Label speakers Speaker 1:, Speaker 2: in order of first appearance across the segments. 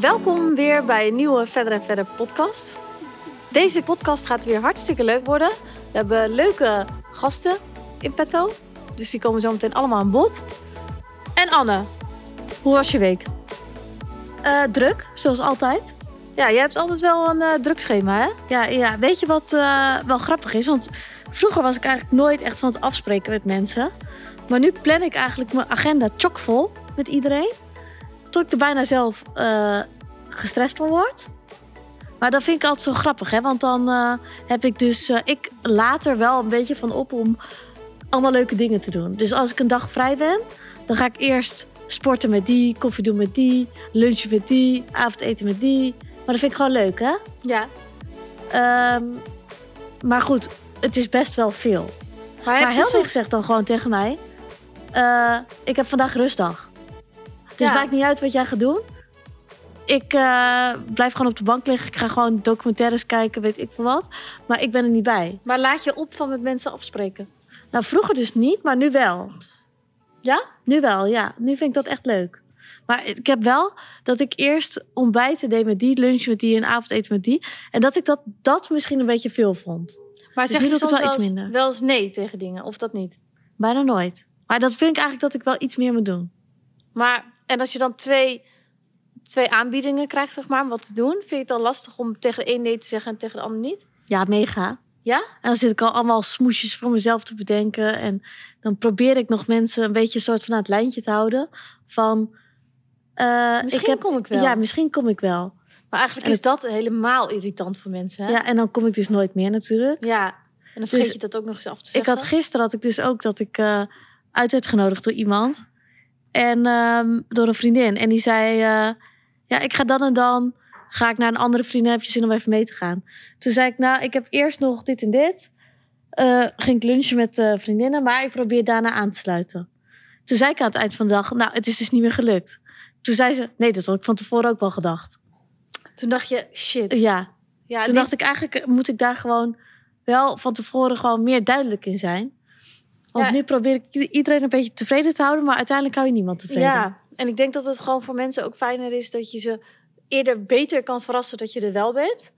Speaker 1: Welkom weer bij een nieuwe Verder en Verder podcast. Deze podcast gaat weer hartstikke leuk worden. We hebben leuke gasten in petto. Dus die komen zo meteen allemaal aan bod. En Anne, hoe was je week?
Speaker 2: Eh, druk, zoals altijd.
Speaker 1: Ja, jij hebt altijd wel een uh, druk schema, hè?
Speaker 2: Ja, ja, weet je wat uh, wel grappig is? Want vroeger was ik eigenlijk nooit echt van het afspreken met mensen. Maar nu plan ik eigenlijk mijn agenda chockvol met iedereen. Tot ik er bijna zelf uh, gestrest van word. Maar dat vind ik altijd zo grappig, hè? Want dan uh, heb ik dus... Uh, ik later wel een beetje van op om allemaal leuke dingen te doen. Dus als ik een dag vrij ben, dan ga ik eerst sporten met die, koffie doen met die, lunchen met die, avondeten met die. Maar dat vind ik gewoon leuk, hè?
Speaker 1: Ja.
Speaker 2: Um, maar goed, het is best wel veel.
Speaker 1: Maar,
Speaker 2: maar soms... zegt dan gewoon tegen mij... Uh, ik heb vandaag rustdag. Dus
Speaker 1: Ja.
Speaker 2: maakt niet uit wat jij gaat doen. Ik uh, blijf gewoon op de bank liggen. Ik ga gewoon documentaires kijken, weet ik veel wat. Maar ik ben er niet bij.
Speaker 1: Maar laat je op van met mensen afspreken?
Speaker 2: Nou, vroeger dus niet, maar nu wel.
Speaker 1: Ja?
Speaker 2: Nu wel, ja. Nu vind ik dat echt leuk. Maar ik heb wel dat ik eerst ontbijten deed met die, lunch met die en avondeten met die. En dat ik dat, dat misschien een beetje veel vond.
Speaker 1: Maar
Speaker 2: Dus
Speaker 1: zeg je soms
Speaker 2: het wel
Speaker 1: wel,
Speaker 2: iets minder.
Speaker 1: wel eens nee tegen dingen, of dat niet?
Speaker 2: Bijna nooit. Maar dat vind ik eigenlijk dat ik wel iets meer moet doen.
Speaker 1: Maar, en als je dan twee, twee aanbiedingen krijgt, zeg maar, om wat te doen, vind je het dan lastig om tegen de een nee te zeggen en tegen de ander niet?
Speaker 2: Ja, mega.
Speaker 1: Ja?
Speaker 2: En dan zit ik al allemaal smoesjes voor mezelf te bedenken. En dan probeer ik nog mensen een beetje een soort van aan het lijntje te houden. Van. eh,
Speaker 1: Misschien
Speaker 2: ik heb,
Speaker 1: kom ik wel.
Speaker 2: Ja, misschien kom ik wel.
Speaker 1: Maar eigenlijk
Speaker 2: En
Speaker 1: is dat helemaal irritant voor mensen, hè?
Speaker 2: Ja, en dan kom ik dus nooit meer natuurlijk.
Speaker 1: Ja. En dan vergeet
Speaker 2: Dus
Speaker 1: je dat ook nog eens af te
Speaker 2: Ik
Speaker 1: zeggen.
Speaker 2: had gisteren had ik dus ook dat ik eh, uit werd genodigd door iemand. En ehm, door een vriendin. En die zei: eh, Ja, ik ga dan en dan. Ga ik naar een andere vriendin. Heb je zin om even mee te gaan? Toen zei ik: Nou, ik heb eerst nog dit en dit. Eh, ging ik lunchen met eh, vriendinnen. Maar ik probeer daarna aan te sluiten. Toen zei ik aan het eind van de dag: Nou, het is dus niet meer gelukt. Toen zei ze: Nee, dat had ik van tevoren ook wel gedacht.
Speaker 1: Toen dacht je, shit.
Speaker 2: Ja,
Speaker 1: Ja,
Speaker 2: toen dacht ik eigenlijk moet ik daar gewoon wel van tevoren gewoon meer duidelijk in zijn. Want
Speaker 1: Ja.
Speaker 2: nu probeer ik iedereen een beetje tevreden te houden, maar uiteindelijk hou je niemand tevreden.
Speaker 1: Ja, en ik denk dat het gewoon voor mensen ook fijner is dat je ze eerder beter kan verrassen dat je er wel bent,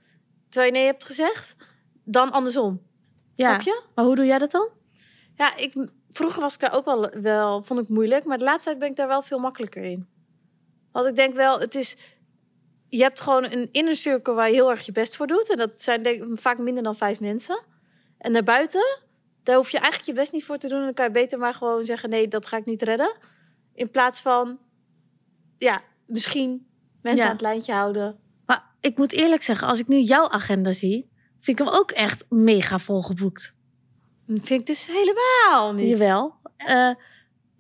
Speaker 1: terwijl je nee hebt gezegd, dan andersom.
Speaker 2: Ja.
Speaker 1: Snap je?
Speaker 2: Maar hoe doe jij dat dan?
Speaker 1: Ja, ik, vroeger was ik daar ook wel, wel, vond ik moeilijk, maar de laatste tijd ben ik daar wel veel makkelijker in. Want ik denk wel, het is, je hebt gewoon een inner circle waar je heel erg je best voor doet. En dat zijn denk vaak minder dan vijf mensen. En daarbuiten, daar hoef je eigenlijk je best niet voor te doen. Dan kan je beter maar gewoon zeggen, nee, dat ga ik niet redden. In plaats van, ja, misschien mensen
Speaker 2: Ja.
Speaker 1: aan het lijntje houden.
Speaker 2: Maar ik moet eerlijk zeggen, als ik nu jouw agenda zie, vind ik hem ook echt mega volgeboekt.
Speaker 1: Dat vind ik dus helemaal niet.
Speaker 2: Jawel. Eh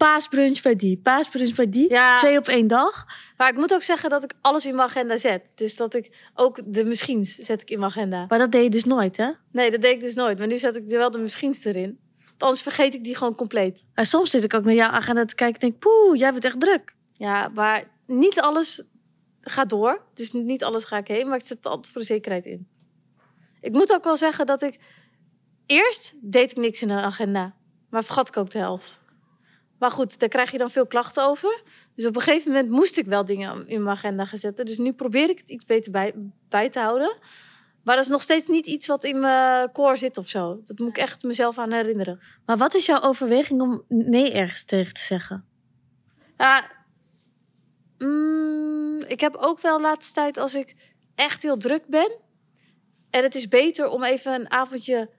Speaker 2: paasbrunch bij die, paasbrunch bij die.
Speaker 1: Ja.
Speaker 2: Twee op één dag.
Speaker 1: Maar ik moet ook zeggen dat ik alles in mijn agenda zet. Dus dat ik ook de misschiens zet ik in mijn agenda.
Speaker 2: Maar dat deed je dus nooit, hè?
Speaker 1: Nee, dat deed ik dus nooit. Maar nu zet ik er wel de misschiens erin. Want anders vergeet ik die gewoon compleet.
Speaker 2: Maar soms zit ik ook naar jouw agenda te kijken en denk, poeh, jij bent echt druk.
Speaker 1: Ja, maar niet alles gaat door. Dus niet alles ga ik heen. Maar ik zet het altijd voor de zekerheid in. Ik moet ook wel zeggen dat ik... Eerst deed ik niks in een agenda. Maar vergat ik ook de helft. Maar goed, daar krijg je dan veel klachten over. Dus op een gegeven moment moest ik wel dingen in mijn agenda gaan zetten. Dus nu probeer ik het iets beter bij, bij te houden. Maar dat is nog steeds niet iets wat in mijn core zit of zo. Dat moet ik echt mezelf aan herinneren.
Speaker 2: Maar wat is jouw overweging om nee ergens tegen te zeggen?
Speaker 1: Ja, mm, ik heb ook wel laatste tijd als ik echt heel druk ben. En het is beter om even een avondje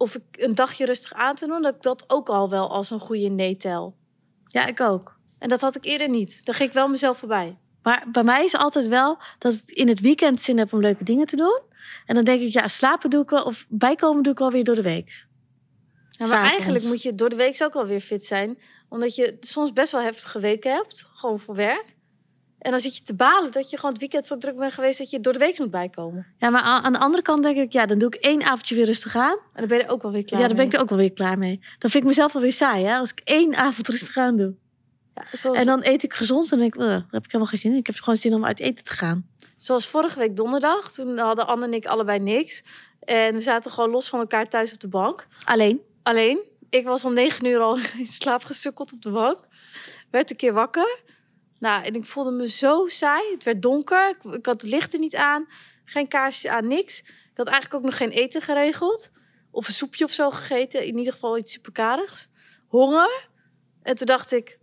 Speaker 1: of ik een dagje rustig aan te doen. Dat ik dat ook al wel als een goede nee tel.
Speaker 2: Ja, ik ook.
Speaker 1: En dat had ik eerder niet. Dan ging ik wel mezelf voorbij.
Speaker 2: Maar bij mij is altijd wel dat ik in het weekend zin heb om leuke dingen te doen. En dan denk ik, ja, slapen doe ik wel. Of bijkomen doe ik wel weer door de week.
Speaker 1: Ja, maar
Speaker 2: S'avonds.
Speaker 1: eigenlijk moet je door de week ook wel weer fit zijn. Omdat je soms best wel heftige weken hebt. Gewoon voor werk. En dan zit je te balen dat je gewoon het weekend zo druk bent geweest... dat je door de week moet bijkomen.
Speaker 2: Ja, maar aan de andere kant denk ik, ja, dan doe ik één avondje weer rustig aan.
Speaker 1: En dan ben je er ook wel weer klaar
Speaker 2: ja, dan ben ik er ook wel weer klaar mee. Dan vind ik mezelf alweer saai, hè? Als ik één avond rustig aan doe.
Speaker 1: Ja, zoals,
Speaker 2: En dan eet ik gezond en dan denk ik, "Ugh, daar heb ik helemaal geen zin in. Ik heb gewoon zin om uit eten te gaan.
Speaker 1: zoals vorige week donderdag. Toen hadden Anne en ik allebei niks. En we zaten gewoon los van elkaar thuis op de bank.
Speaker 2: Alleen.
Speaker 1: Alleen, ik was om negen uur al in slaap gesukkeld op de bank. Werd een keer wakker. Nou, en ik voelde me zo saai. Het werd donker. Ik, ik had het licht er niet aan. Geen kaarsje aan, niks. Ik had eigenlijk ook nog geen eten geregeld. Of een soepje of zo gegeten. In ieder geval iets superkarigs. Honger. En toen dacht ik...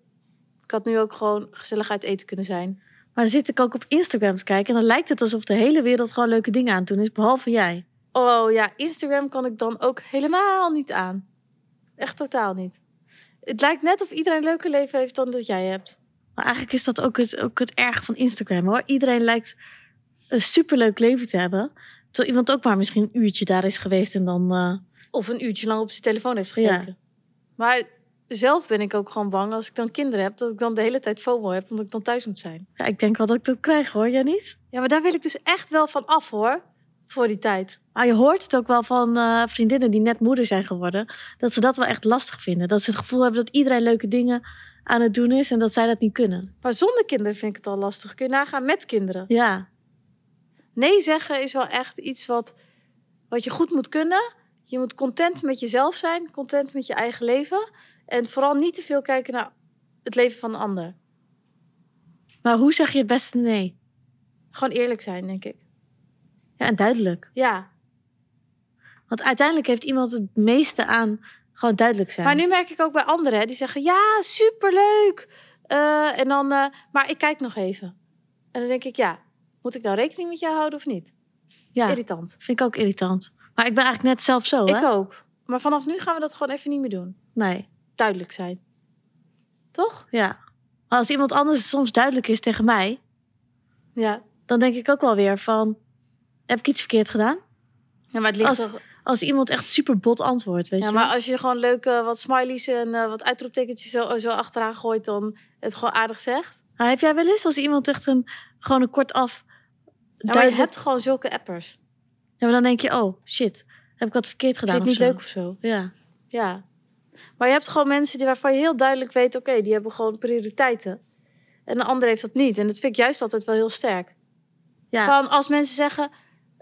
Speaker 1: Ik had nu ook gewoon gezellig uit eten kunnen zijn.
Speaker 2: Maar dan zit ik ook op Instagram te kijken. En dan lijkt het alsof de hele wereld gewoon leuke dingen aan het doen is. Behalve jij.
Speaker 1: Oh ja, Instagram kan ik dan ook helemaal niet aan. Echt totaal niet. Het lijkt net of iedereen een leuker leven heeft dan dat jij hebt.
Speaker 2: Maar eigenlijk is dat ook het, ook het erg van Instagram hoor. Iedereen lijkt een superleuk leven te hebben. Terwijl iemand ook maar misschien een uurtje daar is geweest en dan... eh,
Speaker 1: Of een uurtje lang op zijn telefoon heeft gekeken. Maar zelf ben ik ook gewoon bang als ik dan kinderen heb... dat ik dan de hele tijd FOMO heb omdat ik dan thuis moet zijn.
Speaker 2: ja, ik denk wel dat ik dat krijg hoor, jij niet?
Speaker 1: Ja, maar daar wil ik dus echt wel van af hoor. Voor die tijd.
Speaker 2: Maar je hoort het ook wel van eh, vriendinnen die net moeder zijn geworden. Dat ze dat wel echt lastig vinden. Dat ze het gevoel hebben dat iedereen leuke dingen aan het doen is. En dat zij dat niet kunnen.
Speaker 1: Maar zonder kinderen vind ik het al lastig. Kun je nagaan met kinderen.
Speaker 2: Ja,
Speaker 1: Nee zeggen is wel echt iets wat, wat je goed moet kunnen. Je moet content met jezelf zijn. Content met je eigen leven. En vooral niet te veel kijken naar het leven van een ander.
Speaker 2: maar hoe zeg je het beste nee?
Speaker 1: Gewoon eerlijk zijn, denk ik.
Speaker 2: Ja, en duidelijk.
Speaker 1: Ja.
Speaker 2: Want uiteindelijk heeft iemand het meeste aan gewoon duidelijk zijn.
Speaker 1: Maar nu merk ik ook bij anderen hè, die zeggen: Ja, superleuk. Eh, en dan, eh, maar ik kijk nog even. En dan denk ik: Ja, moet ik nou rekening met jou houden of niet?
Speaker 2: ja,
Speaker 1: Irritant.
Speaker 2: vind ik ook irritant. Maar ik ben eigenlijk net zelf zo, hè?
Speaker 1: Ik ook. Maar vanaf nu gaan we dat gewoon even niet meer doen.
Speaker 2: Nee,
Speaker 1: Duidelijk zijn. Toch?
Speaker 2: ja. Maar als iemand anders soms duidelijk is tegen mij...
Speaker 1: Ja.
Speaker 2: dan denk ik ook wel weer van... heb ik iets verkeerd gedaan?
Speaker 1: Ja, maar het ligt
Speaker 2: Als-
Speaker 1: toch...
Speaker 2: Als iemand echt super bot antwoordt, weet
Speaker 1: Ja,
Speaker 2: je
Speaker 1: maar als je gewoon leuke wat smileys en eh, wat uitroeptekentjes zo, zo achteraan gooit, dan het gewoon aardig zegt.
Speaker 2: Maar heb jij wel eens als iemand echt een, gewoon een kort af...
Speaker 1: Ja, maar je hebt gewoon zulke appers.
Speaker 2: Ja, maar dan denk je, oh shit, heb ik wat verkeerd
Speaker 1: Is
Speaker 2: gedaan
Speaker 1: het niet
Speaker 2: of zo?
Speaker 1: leuk of zo?
Speaker 2: Ja,
Speaker 1: Ja. Maar je hebt gewoon mensen die waarvan je heel duidelijk weet, oké, die hebben gewoon prioriteiten. En een ander heeft dat niet. En dat vind ik juist altijd wel heel sterk.
Speaker 2: ja.
Speaker 1: Van als mensen zeggen,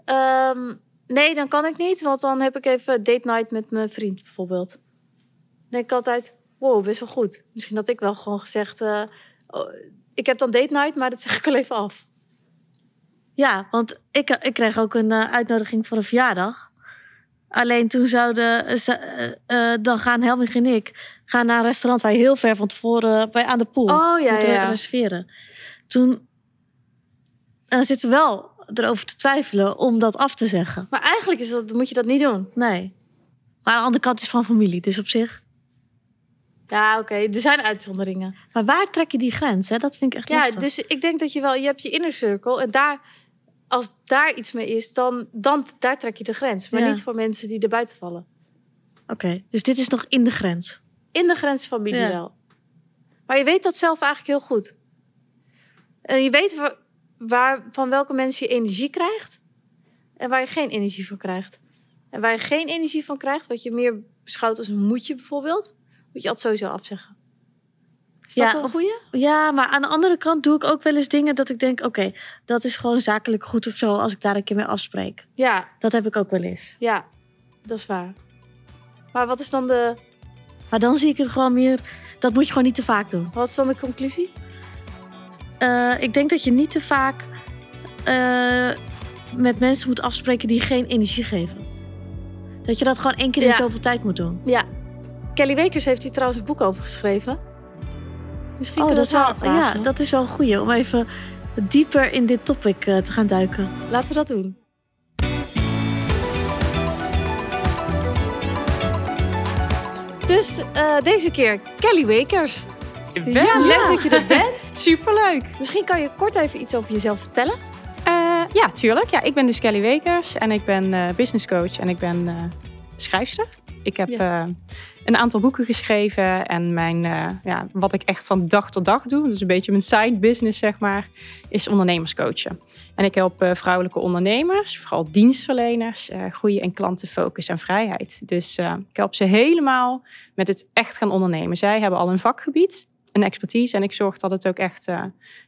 Speaker 1: ehm, nee, dan kan ik niet, want dan heb ik even date night met mijn vriend bijvoorbeeld. Dan denk ik altijd, wow, best wel goed. Misschien had ik wel gewoon gezegd, eh, oh, ik heb dan date night, maar dat zeg ik al even af.
Speaker 2: ja want ik, ik kreeg ook een eh, uitnodiging voor een verjaardag. Alleen toen zouden eh, ze, dan gaan Helmig en ik gaan naar een restaurant waar heel ver van tevoren bij aan de pool
Speaker 1: Oh ja,
Speaker 2: moet
Speaker 1: ja,
Speaker 2: reserveren. Toen en dan zitten we wel erover te twijfelen om dat af te zeggen.
Speaker 1: Maar eigenlijk is dat, moet je dat niet doen.
Speaker 2: Nee. Maar aan de andere kant is van familie, dus op zich.
Speaker 1: Ja, oké, er zijn uitzonderingen.
Speaker 2: Maar waar trek je die grens? Hè? Dat vind ik echt
Speaker 1: Ja,
Speaker 2: lastig.
Speaker 1: dus ik denk dat je wel, je hebt je inner circle en daar, als daar iets mee is, dan, dan daar trek je de grens. Maar
Speaker 2: Ja.
Speaker 1: niet voor mensen die er buiten vallen.
Speaker 2: Oké, dus dit is nog in de grens.
Speaker 1: In de grens van familie
Speaker 2: Ja.
Speaker 1: wel. Maar je weet dat zelf eigenlijk heel goed. En je weet waar, van welke mensen je energie krijgt en waar je geen energie van krijgt. En waar je geen energie van krijgt, wat je meer beschouwt als een moedje bijvoorbeeld, moet je altijd sowieso afzeggen. Is dat
Speaker 2: Ja,
Speaker 1: een
Speaker 2: of-
Speaker 1: goeie?
Speaker 2: Ja, maar aan de andere kant doe ik ook wel eens dingen dat ik denk... oké, dat is gewoon zakelijk goed of zo als ik daar een keer mee afspreek.
Speaker 1: Ja,
Speaker 2: Dat heb ik ook wel eens.
Speaker 1: ja, dat is waar. Maar wat is dan de,
Speaker 2: Maar dan zie ik het gewoon meer... dat moet je gewoon niet te vaak doen.
Speaker 1: wat is dan de conclusie?
Speaker 2: Eh, ik denk dat je niet te vaak eh, met mensen moet afspreken die geen energie geven. Dat je dat gewoon één keer in zoveel tijd moet doen.
Speaker 1: Ja. Kelly Wekers heeft hier trouwens een boek over geschreven. Misschien
Speaker 2: Oh,
Speaker 1: kunnen
Speaker 2: dat
Speaker 1: we dat
Speaker 2: wel, ja, dat is wel een goeie om even dieper in dit topic eh, te gaan duiken.
Speaker 1: Laten we dat doen. Dus deze keer Kelly Wekers. Ja, leuk dat je er bent.
Speaker 3: Superleuk.
Speaker 1: Misschien kan je kort even iets over jezelf vertellen.
Speaker 3: Eh, ja, tuurlijk. Ja, ik ben dus Kelly Wekers en ik ben eh business coach en ik ben eh, schrijfster. Ik heb
Speaker 1: Ja.
Speaker 3: een aantal boeken geschreven en mijn, ja, wat ik echt van dag tot dag doe, dus een beetje mijn side business zeg maar, is ondernemerscoachen. En ik help vrouwelijke ondernemers, vooral dienstverleners, groeien en klantenfocus en vrijheid. Dus ik help ze helemaal met het echt gaan ondernemen. Zij hebben al een vakgebied, een expertise en ik zorg dat het ook echt, eh,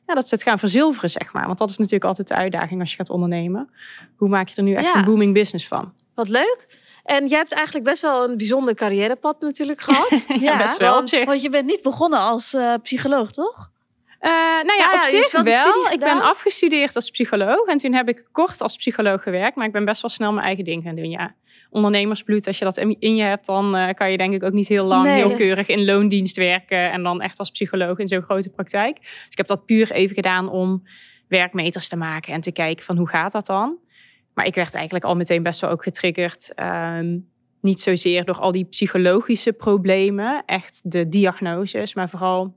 Speaker 3: ja, dat ze het gaan verzilveren zeg maar. Want dat is natuurlijk altijd de uitdaging als je gaat ondernemen. Hoe maak je er nu echt
Speaker 1: Ja.
Speaker 3: een booming business van?
Speaker 1: Wat leuk. En jij hebt eigenlijk best wel een bijzonder carrièrepad natuurlijk gehad.
Speaker 3: Ja, best wel op
Speaker 2: want,
Speaker 3: zich.
Speaker 2: want je bent niet begonnen als eh, psycholoog, toch?
Speaker 3: Eh, nou ja,
Speaker 1: ja,
Speaker 3: op zich
Speaker 1: wel.
Speaker 3: Ik ben afgestudeerd als psycholoog. En toen heb ik kort als psycholoog gewerkt. Maar ik ben best wel snel mijn eigen ding gaan doen, ja. Ondernemersbloed, als je dat in je hebt, dan eh, kan je denk ik ook niet heel lang,
Speaker 1: Nee.
Speaker 3: heel keurig in loondienst werken. En dan echt als psycholoog in zo'n grote praktijk. Dus ik heb dat puur even gedaan om werkmeters te maken en te kijken van hoe gaat dat dan. Maar ik werd eigenlijk al meteen best wel ook getriggerd. ehm, niet zozeer door al die psychologische problemen, echt de diagnoses, maar vooral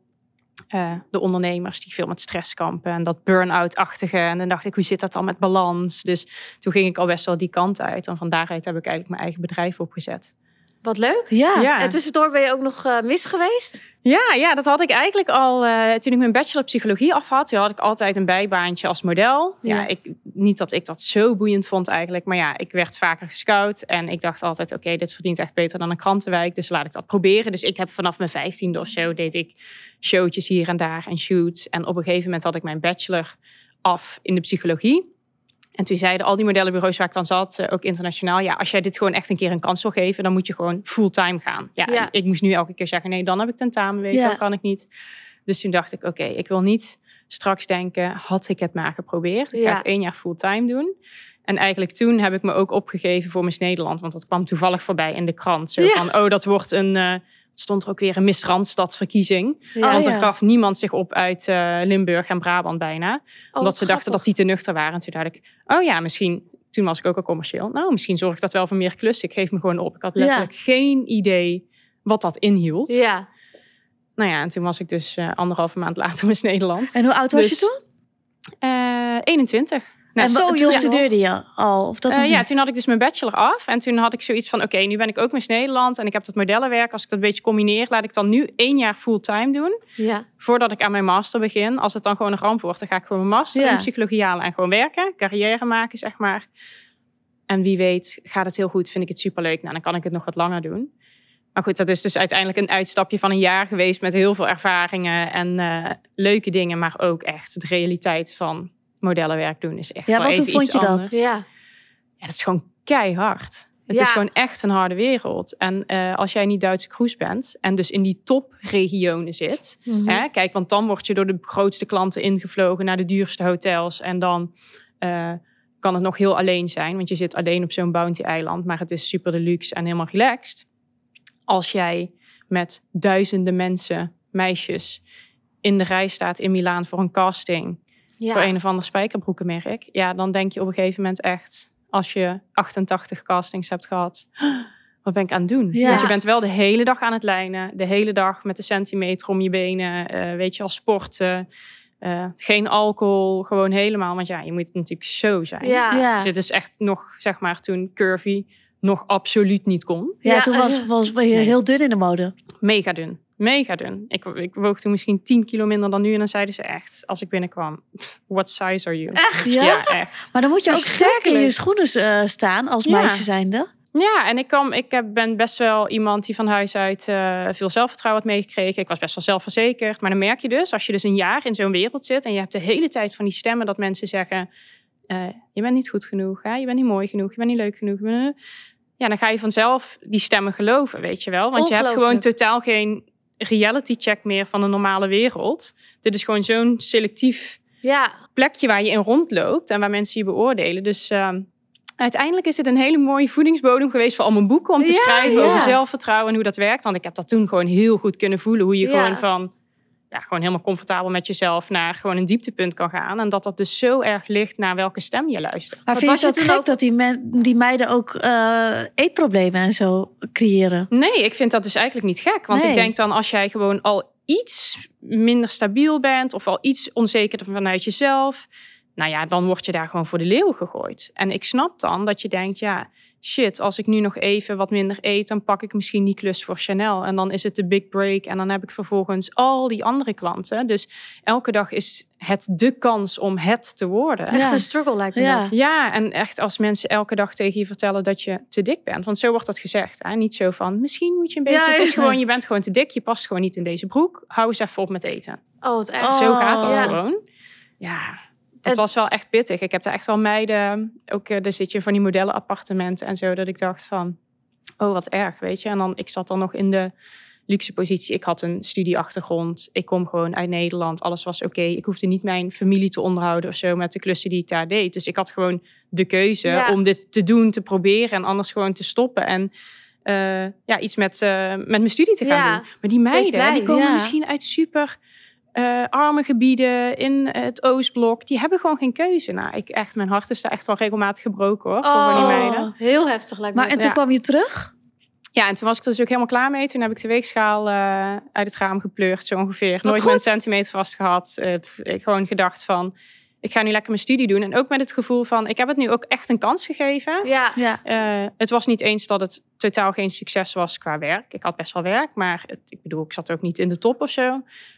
Speaker 3: eh, de ondernemers die veel met stress kampen en dat burn-out-achtige. En dan dacht ik, hoe zit dat dan met balans? Dus toen ging ik al best wel die kant uit. En van daaruit heb ik eigenlijk mijn eigen bedrijf opgezet.
Speaker 1: Wat leuk.
Speaker 2: Ja.
Speaker 3: Ja.
Speaker 1: En tussendoor ben je ook nog eh, mis geweest?
Speaker 3: Ja, ja, dat had ik eigenlijk al eh, toen ik mijn bachelor psychologie af had. Toen had ik altijd een bijbaantje als model. Ja,
Speaker 1: Ja.
Speaker 3: ik, niet dat ik dat zo boeiend vond eigenlijk. Maar ja, ik werd vaker gescout. En ik dacht altijd, oké, dit verdient echt beter dan een krantenwijk. Dus laat ik dat proberen. Dus ik heb vanaf mijn vijftiende of zo deed ik showtjes hier en daar en shoots. En op een gegeven moment had ik mijn bachelor af in de psychologie. En toen zeiden al die modellenbureaus waar ik dan zat, eh, ook internationaal, ja, als jij dit gewoon echt een keer een kans wil geven, dan moet je gewoon fulltime gaan. Ja,
Speaker 1: Ja.
Speaker 3: ik moest nu elke keer zeggen, nee, dan heb ik tentamenweek,
Speaker 2: Ja.
Speaker 3: dan kan ik niet. Dus toen dacht ik, oké, ik wil niet straks denken, had ik het maar geprobeerd. Ik
Speaker 1: Ja.
Speaker 3: ga het één jaar fulltime doen. En eigenlijk toen heb ik me ook opgegeven voor Miss Nederland, want dat kwam toevallig voorbij in de krant. Zo
Speaker 1: Ja.
Speaker 3: van, oh, dat wordt een, eh, stond er ook weer een Miss Randstad-verkiezing.
Speaker 1: Ja.
Speaker 3: Want
Speaker 2: Oh,
Speaker 3: er
Speaker 2: ja.
Speaker 3: gaf niemand zich op uit eh, Limburg en Brabant bijna
Speaker 1: Oh,
Speaker 3: omdat ze dachten dat die te nuchter waren. En toen dacht ik, oh ja, misschien... Toen was ik ook al commercieel. Nou, misschien zorg ik dat wel voor meer klussen. Ik geef me gewoon op. Ik had
Speaker 2: Ja.
Speaker 3: letterlijk geen idee wat dat inhield.
Speaker 1: Ja.
Speaker 3: Nou ja, en toen was ik dus eh, anderhalve maand later in Nederland.
Speaker 2: En hoe oud was
Speaker 3: Dus-
Speaker 2: je toen?
Speaker 3: Eh 21. Nou,
Speaker 2: en
Speaker 1: zo
Speaker 2: toen studeerde je al? Of dat
Speaker 3: Eh, ja, toen had ik dus mijn bachelor af. En toen had ik zoiets van, oké, nu ben ik ook Miss Nederland. En ik heb dat modellenwerk. Als ik dat een beetje combineer, laat ik dan nu één jaar fulltime doen.
Speaker 1: Ja.
Speaker 3: voordat ik aan mijn master begin. Als het dan gewoon een ramp wordt, dan ga ik gewoon mijn master
Speaker 2: Ja.
Speaker 3: in psychologie halen en gewoon werken. Carrière maken, zeg maar. En wie weet, gaat het heel goed, vind ik het superleuk. Nou, dan kan ik het nog wat langer doen. Maar goed, dat is dus uiteindelijk een uitstapje van een jaar geweest met heel veel ervaringen en eh, leuke dingen, maar ook echt de realiteit van modellenwerk doen is echt
Speaker 2: Ja,
Speaker 3: wel
Speaker 2: hoe
Speaker 3: even
Speaker 2: vond
Speaker 3: iets
Speaker 2: je dat?
Speaker 1: Ja.
Speaker 3: Ja, dat is gewoon keihard. Het
Speaker 1: Ja.
Speaker 3: is gewoon echt een harde wereld. En eh, als jij niet Duitse kroes bent en dus in die topregionen zit,
Speaker 1: Mhm.
Speaker 3: Hè? Kijk, want dan word je door de grootste klanten ingevlogen naar de duurste hotels. En dan eh, kan het nog heel alleen zijn, want je zit alleen op zo'n bounty-eiland. Maar het is super deluxe en helemaal relaxed. Als jij met duizenden mensen, meisjes, in de rij staat in Milaan voor een casting.
Speaker 1: Ja.
Speaker 3: Voor een of ander spijkerbroekenmerk. Ja, dan denk je op een gegeven moment echt, als je 88 castings hebt gehad. Wat ben ik aan het doen?
Speaker 2: Ja.
Speaker 3: Want je bent wel de hele dag aan het lijnen. De hele dag met de centimeter om je benen. eh, weet je, al sporten. eh, geen alcohol. Gewoon helemaal. Want ja, je moet natuurlijk zo zijn.
Speaker 1: Ja.
Speaker 2: ja.
Speaker 3: Dit is echt nog, zeg maar, toen curvy nog absoluut niet kon.
Speaker 2: Ja,
Speaker 1: Ja,
Speaker 2: toen was, was je
Speaker 3: Nee.
Speaker 2: heel dun in de mode.
Speaker 3: Mega dun. Mega dun. Ik, ik woog toen misschien 10 kilo minder dan nu. En dan zeiden ze echt, als ik binnenkwam, what size are you?
Speaker 1: Echt?
Speaker 2: Ja?
Speaker 3: Ja, echt.
Speaker 2: Maar dan moet je ook sterk in je schoenen eh, staan als
Speaker 3: Ja.
Speaker 2: meisje zijnde.
Speaker 3: Ja, en ik, kwam, ik heb- ben best wel iemand die van huis uit eh, veel zelfvertrouwen had meegekregen. Ik was best wel zelfverzekerd. Maar dan merk je dus, als je dus een jaar in zo'n wereld zit... en je hebt de hele tijd van die stemmen dat mensen zeggen... eh, je bent niet goed genoeg, hè? je bent niet mooi genoeg, je bent niet leuk genoeg. Ja, dan ga je vanzelf die stemmen geloven, weet je wel. Want je hebt gewoon totaal geen reality check meer van de normale wereld. Dit is gewoon zo'n selectief
Speaker 1: Ja.
Speaker 3: plekje waar je in rondloopt en waar mensen je beoordelen. Dus ehm, uiteindelijk is het een hele mooie voedingsbodem geweest voor al mijn boeken om te
Speaker 1: Ja,
Speaker 3: schrijven
Speaker 1: ja.
Speaker 3: over zelfvertrouwen en hoe dat werkt. Want ik heb dat toen gewoon heel goed kunnen voelen. Hoe je gewoon van ja, gewoon helemaal comfortabel met jezelf naar gewoon een dieptepunt kan gaan. En dat dat dus zo erg ligt naar welke stem je luistert.
Speaker 2: Maar vind je het gek
Speaker 1: ook-
Speaker 2: dat die, men- die meiden ook eh, eetproblemen en zo creëren?
Speaker 3: Nee, ik vind dat dus eigenlijk niet gek. Want
Speaker 2: Nee.
Speaker 3: ik denk dan als jij gewoon al iets minder stabiel bent of al iets onzekerder vanuit jezelf, nou ja, dan word je daar gewoon voor de leeuw gegooid. En ik snap dan dat je denkt, ja, shit, als ik nu nog even wat minder eet, dan pak ik misschien die klus voor Chanel. En dan is het de big break en dan heb ik vervolgens al die andere klanten. Dus elke dag is het de kans om het te worden.
Speaker 1: Echt
Speaker 2: Ja.
Speaker 1: een struggle lijkt me
Speaker 2: Ja.
Speaker 1: dat.
Speaker 3: Ja, en echt als mensen elke dag tegen je vertellen dat je te dik bent. Want zo wordt dat gezegd. Hè? Niet zo van, misschien moet je een beetje...
Speaker 1: Ja,
Speaker 3: het is gewoon, je bent gewoon te dik. Je past gewoon niet in deze broek. Hou eens even op met eten.
Speaker 1: Oh, het echt.
Speaker 2: Oh.
Speaker 3: Zo gaat dat gewoon. Ja,
Speaker 1: Het-
Speaker 3: was wel echt pittig. Ik heb daar echt wel meiden... Ook, eh, daar zit je van die modellenappartementen en zo. Dat ik dacht van, oh wat erg, weet je. En dan, ik zat dan nog in de luxe positie. Ik had een studieachtergrond. Ik kom gewoon uit Nederland. Alles was oké. Ik hoefde niet mijn familie te onderhouden of zo met de klussen die ik daar deed. Dus ik had gewoon de keuze
Speaker 1: Ja.
Speaker 3: om dit te doen, te proberen en anders gewoon te stoppen. En eh, ja, iets met, eh, met mijn studie te gaan
Speaker 1: Ja.
Speaker 3: doen. Maar die meiden, die komen
Speaker 2: ja.
Speaker 3: misschien uit super eh, arme gebieden in het Oostblok. Die hebben gewoon geen keuze. Nou, ik echt, mijn hart is daar echt wel regelmatig gebroken hoor, voor van die
Speaker 1: Oh,
Speaker 3: meiden.
Speaker 1: heel heftig lijkt me.
Speaker 2: Maar en toen
Speaker 3: Ja.
Speaker 2: kwam je terug?
Speaker 3: Ja, en toen was ik er dus ook helemaal klaar mee. Toen heb ik de weegschaal eh, uit het raam gepleurd, zo ongeveer.
Speaker 1: Wat
Speaker 3: Nooit
Speaker 1: goed.
Speaker 3: meer een centimeter vast gehad. Eh, t- ik gewoon gedacht van, ik ga nu lekker mijn studie doen. En ook met het gevoel van, ik heb het nu ook echt een kans gegeven.
Speaker 1: Ja,
Speaker 2: Ja.
Speaker 3: Eh, het was niet eens dat het totaal geen succes was qua werk. Ik had best wel werk, maar het, ik bedoel, ik zat ook niet in de top of zo.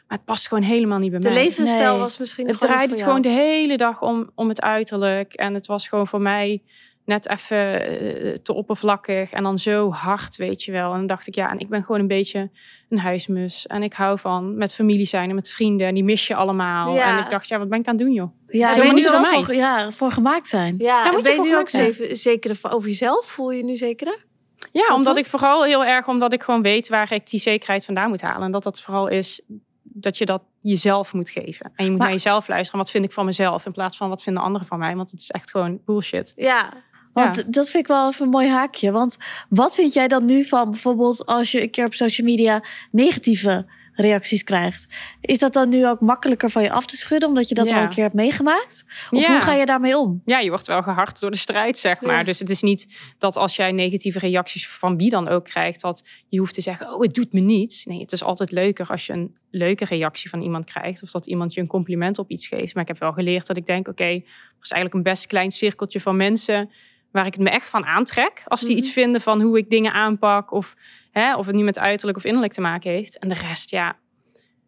Speaker 3: Maar het past gewoon helemaal niet bij
Speaker 1: de
Speaker 3: mij.
Speaker 1: levensstijl
Speaker 2: Nee.
Speaker 1: was misschien
Speaker 3: Het draaide het gewoon de hele dag om, om het uiterlijk. En het was gewoon voor mij net even eh, te oppervlakkig. En dan zo hard, weet je wel. En dan dacht ik, ja, en ik ben gewoon een beetje een huismus. En ik hou van met familie zijn en met vrienden. En die mis je allemaal.
Speaker 1: Ja.
Speaker 3: En ik dacht, ja, wat ben ik aan het doen, joh?
Speaker 2: Ja, daar
Speaker 3: moet
Speaker 2: je wel
Speaker 3: voor
Speaker 2: voor, ja, voor gemaakt zijn.
Speaker 1: Ja,
Speaker 3: Daar moet je
Speaker 1: ben je nu ook zeker, zeker over jezelf? Voel je je nu zekerder?
Speaker 3: Ja, omdat
Speaker 1: dan?
Speaker 3: ik vooral heel erg, omdat ik gewoon weet waar ik die zekerheid vandaan moet halen. En dat dat vooral is dat je dat jezelf moet geven. En je moet
Speaker 2: Maar-
Speaker 3: naar jezelf luisteren. Wat vind ik van mezelf? In plaats van wat vinden anderen van mij? Want het is echt gewoon bullshit.
Speaker 1: Ja,
Speaker 2: Want
Speaker 3: Ja.
Speaker 2: dat vind ik wel even een mooi haakje. Want wat vind jij dan nu van bijvoorbeeld als je een keer op social media negatieve reacties krijgt? Is dat dan nu ook makkelijker van je af te schudden omdat je dat
Speaker 3: Ja.
Speaker 2: al een keer hebt meegemaakt? Of
Speaker 3: Ja.
Speaker 2: hoe ga je daarmee om?
Speaker 3: ja, je wordt wel gehard door de strijd, zeg maar.
Speaker 1: Ja.
Speaker 3: Dus het is niet dat als jij negatieve reacties van wie dan ook krijgt, dat je hoeft te zeggen, oh, het doet me niets. Nee, het is altijd leuker als je een leuke reactie van iemand krijgt. Of dat iemand je een compliment op iets geeft. Maar ik heb wel geleerd dat ik denk, oké, er is eigenlijk een best klein cirkeltje van mensen waar ik het me echt van aantrek. Als die
Speaker 1: Mhm.
Speaker 3: iets vinden van hoe ik dingen aanpak. Of, hè, of het nu met uiterlijk of innerlijk te maken heeft. En de rest, ja,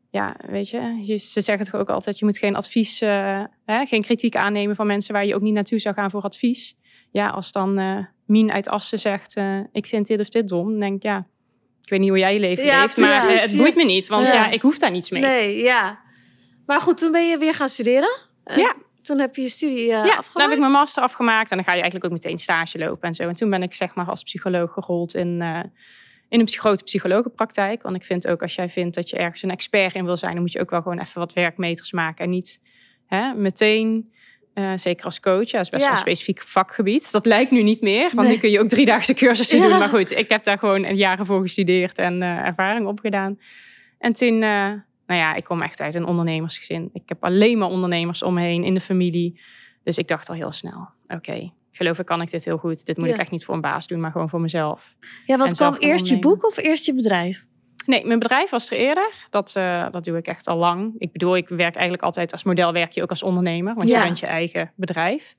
Speaker 3: ja, weet je, je, ze zeggen toch ook altijd: je moet geen advies, eh, hè, geen kritiek aannemen van mensen waar je ook niet naartoe zou gaan voor advies. Ja, als dan eh Mien uit Assen zegt: eh, Ik vind dit of dit dom, dan denk ik ja, ik weet niet hoe jij je leven
Speaker 1: Ja,
Speaker 3: leeft, maar
Speaker 1: precies,
Speaker 3: het
Speaker 1: ja.
Speaker 3: boeit me niet, want
Speaker 1: Ja.
Speaker 3: ja. ik hoef daar niets mee.
Speaker 1: nee, ja. Maar goed, toen ben je weer gaan studeren. En
Speaker 3: Ja.
Speaker 1: Toen heb je je studie eh
Speaker 3: Ja, dan
Speaker 1: afgemaakt.
Speaker 3: heb ik mijn master afgemaakt en dan ga je eigenlijk ook meteen stage lopen en zo. En toen ben ik zeg maar als psycholoog gerold in, eh, in een grote psychologenpraktijk. Want ik vind ook als jij vindt dat je ergens een expert in wil zijn, dan moet je ook wel gewoon even wat werkmeters maken. En niet hè, meteen, eh, zeker als coach, ja, dat is best
Speaker 1: Ja.
Speaker 3: wel een specifiek vakgebied. Dat lijkt nu niet meer, want
Speaker 2: Nee.
Speaker 3: nu kun je ook driedaagse cursussen
Speaker 1: Ja.
Speaker 3: doen. Maar goed, ik heb daar gewoon jaren voor gestudeerd en ervaring opgedaan. En toen, eh, nou ja, ik kom echt uit een ondernemersgezin. Ik heb alleen maar ondernemers om me heen in de familie. Dus ik dacht al heel snel, oké, geloof ik kan ik dit heel goed. Dit moet
Speaker 1: Ja.
Speaker 3: ik echt niet voor een baas doen, maar gewoon voor mezelf.
Speaker 2: Ja, wat kwam eerst je boek of eerst je bedrijf?
Speaker 3: Nee, mijn bedrijf was er eerder. Dat, eh, dat doe ik echt al lang. Ik bedoel, ik werk eigenlijk altijd als model, werk je ook als ondernemer. Want
Speaker 1: Ja.
Speaker 3: je bent je eigen bedrijf.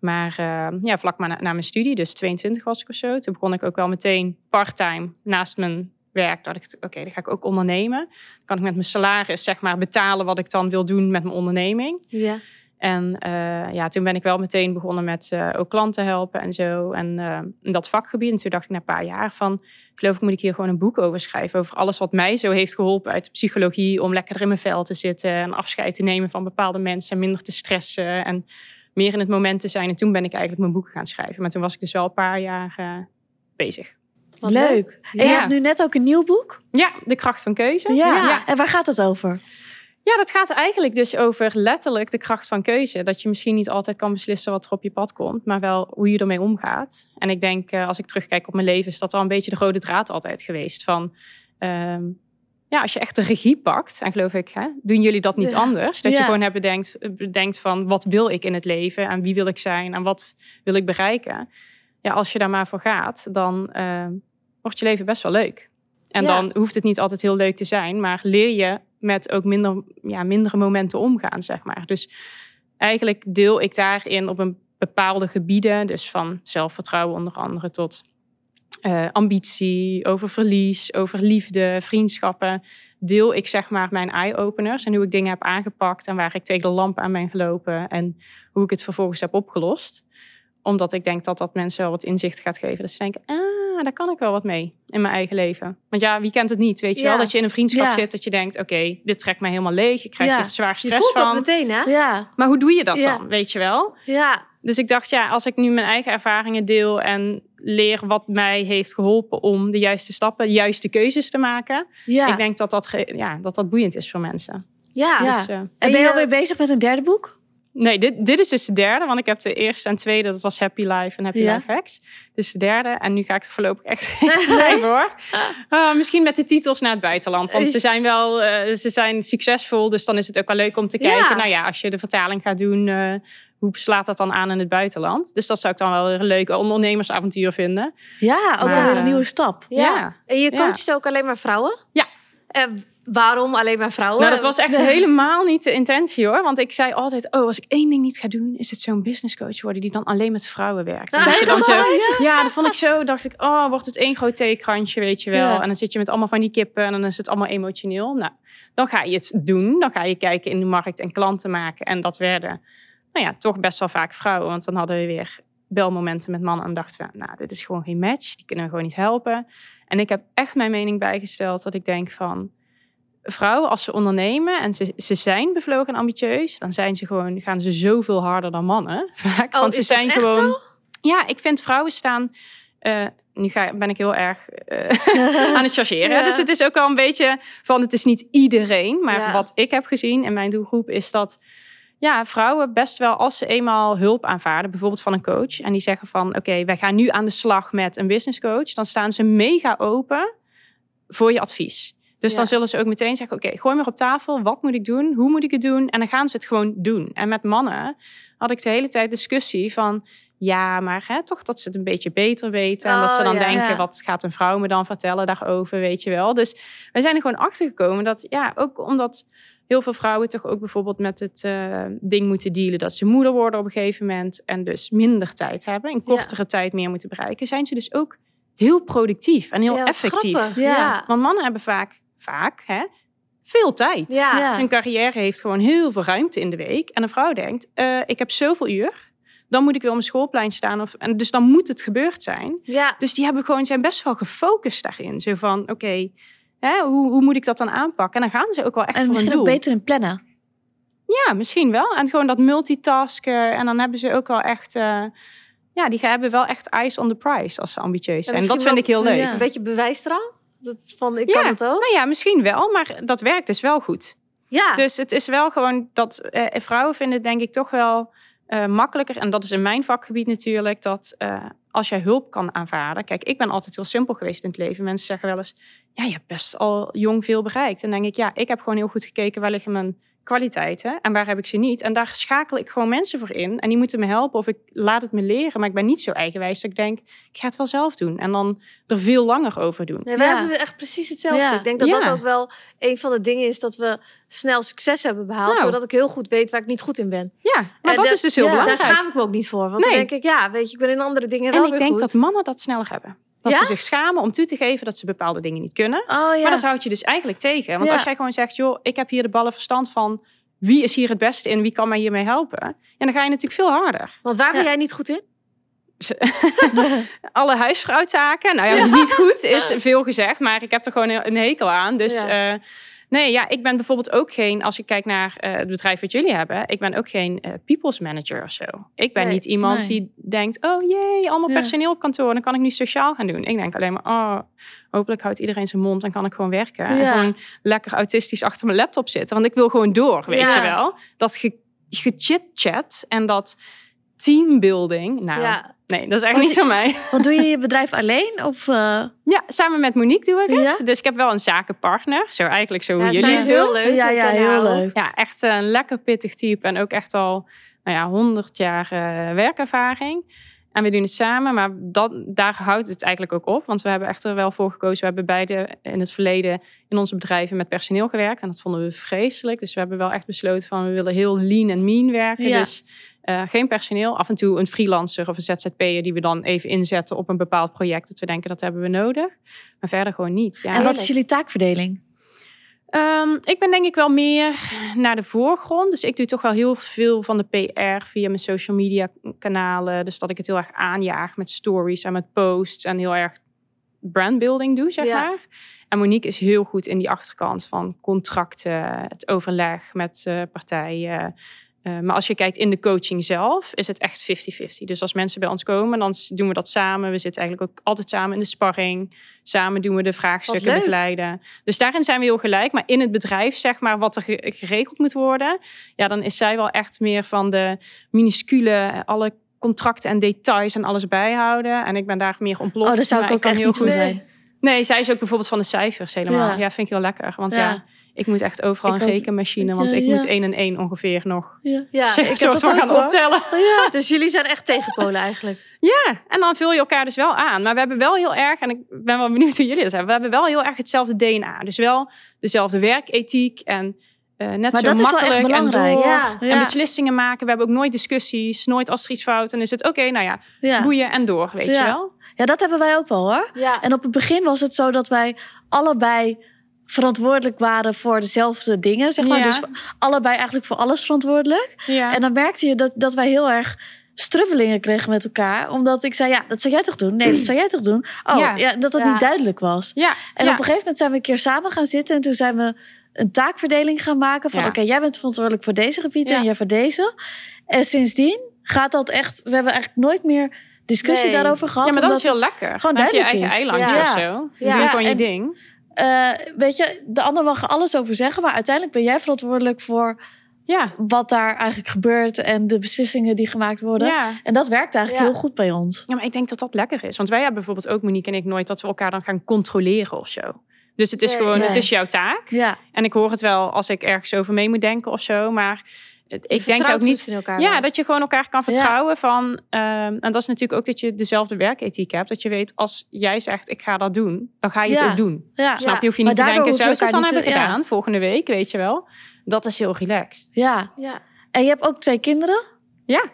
Speaker 3: Maar eh, ja, vlak maar na, na mijn studie, dus 22 was ik of zo. Toen begon ik ook wel meteen part-time naast mijn werk. Dat ik, oké, dan ga ik ook ondernemen. Dan kan ik met mijn salaris zeg maar betalen wat ik dan wil doen met mijn onderneming.
Speaker 1: Ja.
Speaker 3: En eh, ja, toen ben ik wel meteen begonnen met eh, ook klanten helpen en zo. En eh, in dat vakgebied. En toen dacht ik na een paar jaar van... Geloof ik moet ik hier gewoon een boek over schrijven. Over alles wat mij zo heeft geholpen uit de psychologie. Om lekker in mijn vel te zitten. En afscheid te nemen van bepaalde mensen. En minder te stressen. En meer in het moment te zijn. En toen ben ik eigenlijk mijn boek gaan schrijven. Maar toen was ik dus wel een paar jaar bezig.
Speaker 1: Wat
Speaker 2: leuk. En je hebt nu net ook een nieuw boek?
Speaker 3: Ja, De Kracht van Keuze.
Speaker 2: Ja.
Speaker 1: Ja.
Speaker 2: En waar gaat het over?
Speaker 3: Ja, dat gaat eigenlijk dus over letterlijk de kracht van keuze. Dat je misschien niet altijd kan beslissen wat er op je pad komt, maar wel hoe je ermee omgaat. En ik denk, eh, als ik terugkijk op mijn leven, is dat wel een beetje de rode draad altijd geweest. Van, ehm, ja, als je echt de regie pakt, en geloof ik, hè, doen jullie dat niet
Speaker 1: Ja.
Speaker 3: anders? Dat
Speaker 2: Ja.
Speaker 3: je gewoon hebt bedenkt, bedenkt van, wat wil ik in het leven? En wie wil ik zijn? En wat wil ik bereiken? Ja, als je daar maar voor gaat, dan ehm, wordt je leven best wel leuk. En
Speaker 1: Ja.
Speaker 3: dan hoeft het niet altijd heel leuk te zijn, maar leer je met ook minder, ja, mindere momenten omgaan, zeg maar. Dus eigenlijk deel ik daarin op een bepaalde gebieden, dus van zelfvertrouwen onder andere tot eh, ambitie, over verlies, over liefde, vriendschappen, deel ik zeg maar mijn eye-openers en hoe ik dingen heb aangepakt en waar ik tegen de lamp aan ben gelopen en hoe ik het vervolgens heb opgelost. Omdat ik denk dat dat mensen wel wat inzicht gaat geven. Dat ze denken, ah, daar kan ik wel wat mee in mijn eigen leven. Want ja, wie kent het niet? Weet je
Speaker 1: Ja.
Speaker 3: wel, dat je in een vriendschap
Speaker 2: Ja.
Speaker 3: zit, dat je denkt, oké, dit trekt mij helemaal leeg. Ik krijg
Speaker 2: Ja.
Speaker 3: hier zwaar
Speaker 1: Je
Speaker 3: stress
Speaker 1: voelt dat
Speaker 3: van.
Speaker 1: meteen, hè?
Speaker 2: Ja.
Speaker 3: Maar hoe doe je dat dan, weet je wel?
Speaker 1: Ja.
Speaker 3: Dus ik dacht, ja, als ik nu mijn eigen ervaringen deel en leer wat mij heeft geholpen om de juiste stappen, de juiste keuzes te maken.
Speaker 2: Ja.
Speaker 3: Ik denk dat dat, ja, dat dat boeiend is voor mensen.
Speaker 1: Ja.
Speaker 3: Dus, eh,
Speaker 2: en ben je
Speaker 1: je-
Speaker 2: alweer bezig met een derde boek?
Speaker 3: Nee, dit, dit is dus de derde, want ik heb de eerste en tweede, dat was Happy Life en Happy
Speaker 2: Ja.
Speaker 3: Life Hacks. Dus de derde. En nu ga ik er voorlopig echt geen schrijven hoor. Ah, misschien met de titels naar het buitenland. Want ze zijn wel eh, ze zijn succesvol. Dus dan is het ook wel leuk om te
Speaker 1: Ja.
Speaker 3: kijken. Nou ja, als je de vertaling gaat doen, eh, hoe slaat dat dan aan in het buitenland? Dus dat zou ik dan wel weer een leuk ondernemersavontuur vinden.
Speaker 2: Ja, ook
Speaker 3: Maar,
Speaker 2: alweer een
Speaker 3: eh,
Speaker 2: nieuwe stap.
Speaker 1: Ja. En je
Speaker 3: Ja.
Speaker 1: coacht ook alleen maar vrouwen?
Speaker 3: Ja.
Speaker 1: En waarom alleen maar vrouwen?
Speaker 3: Nou, dat was echt helemaal niet de intentie hoor. Want ik zei altijd, oh, als ik één ding niet ga doen, is het zo'n business coach worden die dan alleen met vrouwen werkt. En
Speaker 1: Zei je dat
Speaker 3: zo, ja, dat vond ik zo. Dacht ik, oh, wordt het één groot theekrantje, weet je wel.
Speaker 2: Ja.
Speaker 3: En dan zit je met allemaal van die kippen en dan is het allemaal emotioneel. Nou, dan ga je het doen. Dan ga je kijken in de markt en klanten maken. En dat werden, nou ja, toch best wel vaak vrouwen. Want dan hadden we weer belmomenten met mannen en dachten we, nou, dit is gewoon geen match. Die kunnen we gewoon niet helpen. En ik heb echt mijn mening bijgesteld dat ik denk van vrouwen, als ze ondernemen en ze, ze zijn bevlogen en ambitieus, dan zijn ze gewoon, gaan ze zoveel harder dan mannen. Vaak.
Speaker 1: Oh,
Speaker 3: Want ze
Speaker 1: is dat
Speaker 3: zijn
Speaker 1: echt
Speaker 3: gewoon.
Speaker 1: zo?
Speaker 3: Ja, ik vind vrouwen staan. eh, nu ga, ben ik heel erg eh, aan het chargeren.
Speaker 1: Ja.
Speaker 3: Dus het is ook wel een beetje van het is niet iedereen. Maar
Speaker 1: Ja.
Speaker 3: wat ik heb gezien in mijn doelgroep is dat ja, vrouwen best wel als ze eenmaal hulp aanvaarden, bijvoorbeeld van een coach, en die zeggen van oké, wij gaan nu aan de slag met een business coach, dan staan ze mega open voor je advies. Dus
Speaker 1: Ja.
Speaker 3: dan zullen ze ook meteen zeggen: Oké, gooi maar op tafel. Wat moet ik doen? Hoe moet ik het doen? En dan gaan ze het gewoon doen. En met mannen had ik de hele tijd discussie van: Ja, maar hè, toch dat ze het een beetje beter weten. En dat ze
Speaker 1: Oh,
Speaker 3: dan
Speaker 1: ja,
Speaker 3: denken:
Speaker 2: ja.
Speaker 3: Wat gaat een vrouw me dan vertellen daarover? Weet je wel. Dus wij zijn er gewoon achter gekomen dat, ja, ook omdat heel veel vrouwen toch ook bijvoorbeeld met het eh, ding moeten dealen dat ze moeder worden op een gegeven moment. En dus minder tijd hebben. In kortere tijd meer moeten bereiken. Zijn ze dus ook heel productief en heel
Speaker 1: Ja,
Speaker 3: effectief.
Speaker 1: grappig.
Speaker 2: Ja.
Speaker 1: Ja.
Speaker 3: Want mannen hebben vaak, vaak hè, veel tijd.
Speaker 1: Ja.
Speaker 2: Ja.
Speaker 3: Hun carrière heeft gewoon heel veel ruimte in de week. En een vrouw denkt, eh, ik heb zoveel uur. Dan moet ik weer op mijn schoolplein staan. Of, en dus dan moet het gebeurd zijn.
Speaker 1: Ja.
Speaker 3: Dus die hebben gewoon, zijn best wel gefocust daarin. Zo van, oké, hè, hoe, hoe moet ik dat dan aanpakken? En dan gaan ze ook wel echt
Speaker 2: En
Speaker 3: voor
Speaker 2: misschien
Speaker 3: een
Speaker 2: ook
Speaker 3: doel.
Speaker 2: beter in plannen.
Speaker 3: Ja, misschien wel. En gewoon dat multitasken. En dan hebben ze ook wel echt... eh, ja, die hebben wel echt eyes on the prize als ze ambitieus zijn.
Speaker 1: misschien
Speaker 3: dat vind ik heel leuk.
Speaker 2: ja.
Speaker 1: Een beetje bewijsstraal? Dat van, ik
Speaker 3: Ja.
Speaker 1: kan het ook?
Speaker 3: Nou ja, misschien wel, maar dat werkt dus wel goed.
Speaker 1: Ja.
Speaker 3: Dus het is wel gewoon dat eh, vrouwen vinden denk ik toch wel eh, makkelijker. En dat is in mijn vakgebied natuurlijk. Dat eh, als jij hulp kan aanvaarden. Kijk, ik ben altijd heel simpel geweest in het leven. Mensen zeggen wel eens, ja, je hebt best al jong veel bereikt. En dan denk ik, ja, ik heb gewoon heel goed gekeken waar liggen mijn kwaliteiten en waar heb ik ze niet. En daar schakel ik gewoon mensen voor in. En die moeten me helpen of ik laat het me leren. Maar ik ben niet zo eigenwijs dat ik denk, ik ga het wel zelf doen. En dan er veel langer over doen.
Speaker 1: Nee, wij
Speaker 2: Ja.
Speaker 1: hebben echt precies hetzelfde.
Speaker 2: Ja.
Speaker 1: Ik denk dat
Speaker 3: Ja.
Speaker 1: dat ook wel een van de dingen is dat we snel succes hebben behaald.
Speaker 3: Nou.
Speaker 1: Doordat ik heel goed weet waar ik niet goed in ben.
Speaker 3: Ja, maar
Speaker 1: En
Speaker 3: dat
Speaker 1: dat-
Speaker 3: is dus heel belangrijk.
Speaker 1: Daar schaam ik me ook niet voor. Want
Speaker 3: Nee.
Speaker 1: dan denk ik, ja, weet je, ik ben in andere dingen wel
Speaker 3: En ik denk
Speaker 1: goed.
Speaker 3: dat mannen dat sneller hebben. Dat
Speaker 1: Ja?
Speaker 3: ze zich schamen om toe te geven dat ze bepaalde dingen niet kunnen.
Speaker 2: Oh ja.
Speaker 3: Maar dat houdt je dus eigenlijk tegen. Want
Speaker 2: Ja.
Speaker 3: als jij gewoon zegt, joh, ik heb hier de ballen verstand van wie is hier het beste in, wie kan mij hiermee helpen. En dan ga je natuurlijk veel harder.
Speaker 1: Want waar ben jij niet goed in?
Speaker 3: Alle huisvrouwtaken, nou ja, niet goed is veel gezegd, maar ik heb er gewoon een hekel aan. Dus
Speaker 1: Ja.
Speaker 3: eh, nee, ja, ik ben bijvoorbeeld ook geen, als ik kijk naar eh, het bedrijf wat jullie hebben, ik ben ook geen eh, people's manager of zo. Ik ben
Speaker 1: Nee.
Speaker 3: niet iemand
Speaker 2: Nee.
Speaker 3: die denkt, oh jee, allemaal
Speaker 2: Ja.
Speaker 3: personeel op kantoor, dan kan ik nu sociaal gaan doen. Ik denk alleen maar, oh, hopelijk houdt iedereen zijn mond en kan ik gewoon werken. En gewoon lekker autistisch achter mijn laptop zitten, want ik wil gewoon door, weet
Speaker 1: Ja.
Speaker 3: je wel. Dat ge, gechit-chat en dat teambuilding, nou,
Speaker 1: Ja.
Speaker 3: nee, dat is echt
Speaker 2: Want
Speaker 3: niet van mij.
Speaker 2: Want doe je je bedrijf alleen? Of, eh,
Speaker 3: Ja, samen met Monique doe ik het.
Speaker 2: Ja?
Speaker 3: Dus ik heb wel een zakenpartner. Zo eigenlijk zo hoe
Speaker 1: Ja,
Speaker 3: jullie het
Speaker 1: is
Speaker 3: doen.
Speaker 1: heel leuk.
Speaker 2: Ja, ja, heel leuk.
Speaker 3: Ja, echt een lekker pittig type. En ook echt al nou ja, 100 jaar eh, werkervaring. En we doen het samen, maar dat, daar houdt het eigenlijk ook op. Want we hebben echt er wel voor gekozen. We hebben beide in het verleden in onze bedrijven met personeel gewerkt. En dat vonden we vreselijk. Dus we hebben wel echt besloten van we willen heel lean en mean werken.
Speaker 2: Ja.
Speaker 3: Dus eh, geen personeel. Af en toe een freelancer of een ZZP'er die we dan even inzetten op een bepaald project. Dat we denken dat hebben we nodig. Maar verder gewoon niet. Ja.
Speaker 2: en wat is jullie taakverdeling?
Speaker 3: Ehm, ik ben denk ik wel meer naar de voorgrond. Dus ik doe toch wel heel veel van de PR via mijn social media kanalen. Dus dat ik het heel erg aanjaag met stories en met posts. En heel erg brandbuilding doe, zeg
Speaker 1: Ja.
Speaker 3: maar. En Monique is heel goed in die achterkant van contracten, het overleg met eh, partijen. Eh, maar als je kijkt in de coaching zelf, is het echt 50-50. Dus als mensen bij ons komen, dan doen we dat samen. We zitten eigenlijk ook altijd samen in de sparring. Samen doen we de vraagstukken begeleiden. Dus daarin zijn we heel gelijk. Maar in het bedrijf, zeg maar, wat er ge- geregeld moet worden, ja, dan is zij wel echt meer van de minuscule, alle contracten en details en alles bijhouden. En ik ben daar meer ontploft.
Speaker 2: Oh, daar zou ik ook echt
Speaker 3: heel
Speaker 2: niet
Speaker 3: goed-
Speaker 2: zijn.
Speaker 3: Nee, zij is ook bijvoorbeeld van de cijfers helemaal.
Speaker 2: Ja.
Speaker 3: Ja, vind ik heel lekker. Want
Speaker 2: Ja.
Speaker 3: ja, ik moet echt overal
Speaker 2: Ik
Speaker 3: een
Speaker 2: ook.
Speaker 3: rekenmachine. Want
Speaker 2: Ja,
Speaker 3: ik
Speaker 2: ja.
Speaker 3: moet één en één ongeveer nog
Speaker 2: Ja.
Speaker 1: Ja,
Speaker 3: zeg,
Speaker 1: ik heb
Speaker 3: soort
Speaker 1: dat
Speaker 3: van gaan
Speaker 1: hoor.
Speaker 3: optellen.
Speaker 1: Ja, dus jullie zijn echt tegenpolen eigenlijk.
Speaker 3: Ja, en dan vul je elkaar dus wel aan. Maar we hebben wel heel erg, en ik ben wel benieuwd hoe jullie dat hebben. We hebben wel heel erg hetzelfde DNA. Dus wel dezelfde werkethiek en eh, net
Speaker 2: Maar
Speaker 3: zo
Speaker 2: dat is wel echt
Speaker 3: makkelijk en
Speaker 2: belangrijk.
Speaker 3: door.
Speaker 1: Ja.
Speaker 3: En beslissingen maken. We hebben ook nooit discussies. Nooit als er iets fout. En is het oké, nou ja,
Speaker 2: Ja.
Speaker 3: boeien en door, weet
Speaker 2: Ja.
Speaker 3: je wel.
Speaker 2: Ja, dat hebben wij ook wel hoor.
Speaker 1: Ja,
Speaker 2: En op het begin was het zo dat wij allebei verantwoordelijk waren voor dezelfde dingen, zeg maar.
Speaker 3: Ja.
Speaker 2: Dus allebei eigenlijk voor alles verantwoordelijk.
Speaker 3: Ja.
Speaker 2: En dan merkte je dat, dat wij heel erg strubbelingen kregen met elkaar. Omdat ik zei, ja, dat zou jij toch doen? Nee, dat zou jij toch doen? Oh, ja,
Speaker 3: Ja.
Speaker 2: dat dat
Speaker 1: Ja.
Speaker 2: niet duidelijk was.
Speaker 3: ja.
Speaker 2: En op een gegeven moment zijn we een keer samen gaan zitten. En toen zijn we een taakverdeling gaan maken. Van oké, jij bent verantwoordelijk voor deze gebieden en jij voor deze. En sindsdien gaat dat echt... We hebben eigenlijk nooit meer discussie
Speaker 1: Nee.
Speaker 2: daarover gehad.
Speaker 3: Ja, maar dat is heel
Speaker 2: het-
Speaker 3: lekker.
Speaker 2: gewoon
Speaker 3: heb je
Speaker 2: duidelijk
Speaker 3: eigen
Speaker 2: is.
Speaker 3: eilandje
Speaker 1: Ja.
Speaker 3: of zo. Je
Speaker 1: Ja.
Speaker 3: doet je ding.
Speaker 2: Eh, weet je, de ander mag alles over zeggen. Maar uiteindelijk ben jij verantwoordelijk voor
Speaker 3: Ja.
Speaker 2: wat daar eigenlijk gebeurt. En de beslissingen die gemaakt worden.
Speaker 3: Ja.
Speaker 2: En dat werkt eigenlijk
Speaker 1: Ja.
Speaker 2: heel goed bij ons.
Speaker 3: ja, maar ik denk dat dat lekker is. Want wij hebben bijvoorbeeld ook, Monique en ik, nooit dat we elkaar dan gaan controleren of zo. Dus het is
Speaker 1: Nee,
Speaker 3: gewoon,
Speaker 2: nee.
Speaker 3: het is jouw taak.
Speaker 2: Ja,
Speaker 3: En ik hoor het wel als ik ergens over mee moet denken of zo. Maar ik denk
Speaker 1: vertrouwt
Speaker 3: ook niet.
Speaker 1: misschien elkaar
Speaker 3: Ja,
Speaker 1: wel.
Speaker 3: dat je gewoon elkaar kan vertrouwen van. ehm, en dat is natuurlijk ook dat je dezelfde werkethiek hebt. Dat je weet, als jij zegt ik ga dat doen, dan ga je
Speaker 2: Ja.
Speaker 3: het ook doen.
Speaker 2: ja.
Speaker 3: Snap je? Hoef je
Speaker 2: Maar
Speaker 3: niet te denken,
Speaker 2: hoef je
Speaker 3: zou ze het dan hebben
Speaker 2: te- ja.
Speaker 3: gedaan volgende week, weet je wel. Dat is heel relaxed.
Speaker 2: ja.
Speaker 1: Ja.
Speaker 2: En je hebt ook twee kinderen.
Speaker 3: Ja,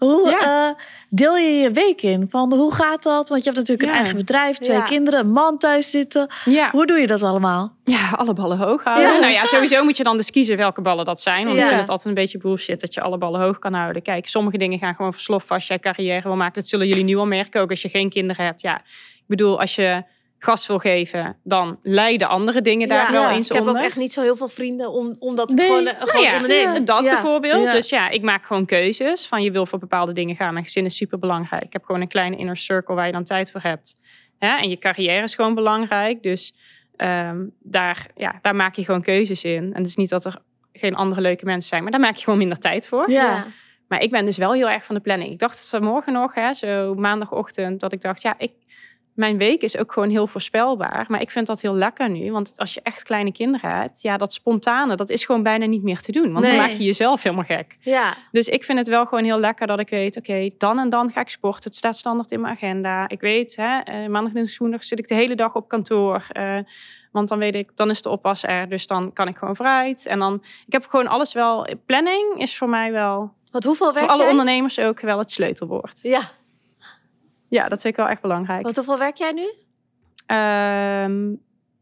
Speaker 2: Hoe
Speaker 3: Ja.
Speaker 2: eh, deel je je week in? Van hoe gaat dat? Want je hebt natuurlijk een eigen bedrijf, twee
Speaker 1: Ja.
Speaker 2: kinderen, een man thuis zitten. Hoe doe je dat allemaal?
Speaker 3: Ja, alle ballen hoog houden. Nou ja, sowieso moet je dan dus kiezen welke ballen dat zijn. Want ik vind het altijd een beetje bullshit dat je alle ballen hoog kan houden. Kijk, sommige dingen gaan gewoon versloffen als jij carrière wil maken. Dat zullen jullie nu al merken, ook als je geen kinderen hebt. Ja, ik bedoel, als je gas wil geven, dan leiden andere dingen daar
Speaker 1: Ja.
Speaker 3: wel
Speaker 2: Ja.
Speaker 3: eens
Speaker 1: Ik heb
Speaker 3: onder.
Speaker 1: ook echt niet zo heel veel vrienden om, omdat ik
Speaker 2: Nee.
Speaker 1: gewoon, eh, gewoon
Speaker 3: Nou ja,
Speaker 1: ondernemen.
Speaker 3: Dat
Speaker 1: Ja.
Speaker 3: bijvoorbeeld.
Speaker 2: Ja.
Speaker 3: Dus ja, ik maak gewoon keuzes. Van je wil voor bepaalde dingen gaan. Mijn gezin is super belangrijk. Ik heb gewoon een kleine inner circle waar je dan tijd voor hebt. Ja, en je carrière is gewoon belangrijk. Dus ehm, daar, ja, daar maak je gewoon keuzes in. En het is niet dat er geen andere leuke mensen zijn. Maar daar maak je gewoon minder tijd voor.
Speaker 2: Ja.
Speaker 3: Maar ik ben dus wel heel erg van de planning. Ik dacht het vanmorgen nog, hè, zo maandagochtend, dat ik dacht, ja, ik, mijn week is ook gewoon heel voorspelbaar. Maar ik vind dat heel lekker nu. Want als je echt kleine kinderen hebt, ja, dat spontane, dat is gewoon bijna niet meer te doen. Want
Speaker 1: Nee.
Speaker 3: dan maak je jezelf helemaal gek.
Speaker 1: Ja.
Speaker 3: Dus ik vind het wel gewoon heel lekker dat ik weet, oké, dan en dan ga ik sporten. Het staat standaard in mijn agenda. Ik weet, hè, eh, maandag en woensdag zit ik de hele dag op kantoor. eh, want dan weet ik, dan is de oppas er. Dus dan kan ik gewoon vooruit. En dan, ik heb gewoon alles wel. Planning is voor mij wel
Speaker 1: Want hoeveel werk
Speaker 3: voor alle
Speaker 1: jij?
Speaker 3: ondernemers ook wel het sleutelwoord.
Speaker 1: Ja.
Speaker 3: Ja, dat vind ik wel echt belangrijk.
Speaker 1: Want hoeveel werk jij nu?
Speaker 3: Ehm,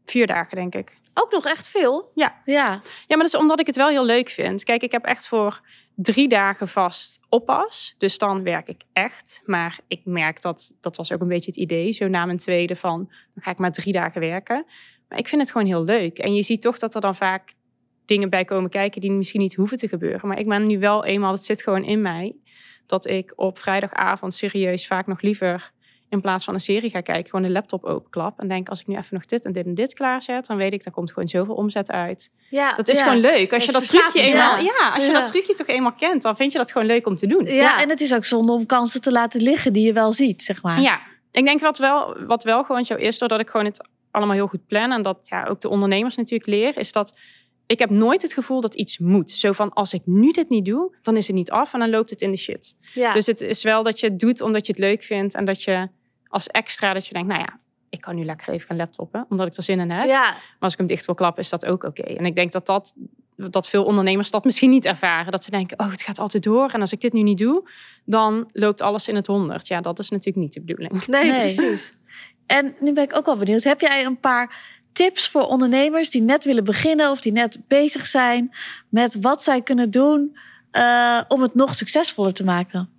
Speaker 3: vier dagen, denk ik.
Speaker 1: Ook nog echt veel.
Speaker 2: Ja.
Speaker 3: Ja, maar dat is omdat ik het wel heel leuk vind. Kijk, ik heb echt voor drie dagen vast oppas. Dus dan werk ik echt. Maar ik merk dat, dat was ook een beetje het idee. Zo na mijn tweede van, dan ga ik maar drie dagen werken. Maar ik vind het gewoon heel leuk. En je ziet toch dat er dan vaak dingen bij komen kijken die misschien niet hoeven te gebeuren. Maar ik ben nu wel eenmaal, het zit gewoon in mij, dat ik op vrijdagavond serieus vaak nog liever in plaats van een serie ga kijken, gewoon de laptop openklap en denk als ik nu even nog dit en dit en dit klaarzet, dan weet ik, daar komt gewoon zoveel omzet uit.
Speaker 1: Ja.
Speaker 3: Dat is
Speaker 2: Ja.
Speaker 3: gewoon leuk. Als je dat trucje eenmaal,
Speaker 1: ja.
Speaker 3: ja, als je
Speaker 1: Ja.
Speaker 3: dat trucje toch eenmaal kent, dan vind je dat gewoon leuk om te doen.
Speaker 2: Ja.
Speaker 1: Ja.
Speaker 2: en het is ook zonde om kansen te laten liggen die je wel ziet, zeg maar.
Speaker 3: Ja, ik denk wat wel, wat wel gewoon zo is, doordat ik gewoon het allemaal heel goed plan en dat ja, ook de ondernemers natuurlijk leer, is dat ik heb nooit het gevoel dat iets moet. Zo van, als ik nu dit niet doe, dan is het niet af en dan loopt het in de shit.
Speaker 1: Ja.
Speaker 3: Dus het is wel dat je het doet omdat je het leuk vindt en dat je als extra dat je denkt, nou ja, ik kan nu lekker even gaan laptoppen, omdat ik er zin in heb.
Speaker 1: ja.
Speaker 3: Maar als ik hem dicht wil klappen, is dat ook oké. En ik denk dat, dat, dat veel ondernemers dat misschien niet ervaren. Dat ze denken, oh, het gaat altijd door. En als ik dit nu niet doe, dan loopt alles in het honderd. Ja, dat is natuurlijk niet de bedoeling.
Speaker 1: Nee,
Speaker 2: Nee.
Speaker 1: precies.
Speaker 2: En nu ben ik ook wel benieuwd. Heb jij een paar tips voor ondernemers die net willen beginnen of die net bezig zijn met wat zij kunnen doen eh, om het nog succesvoller te maken?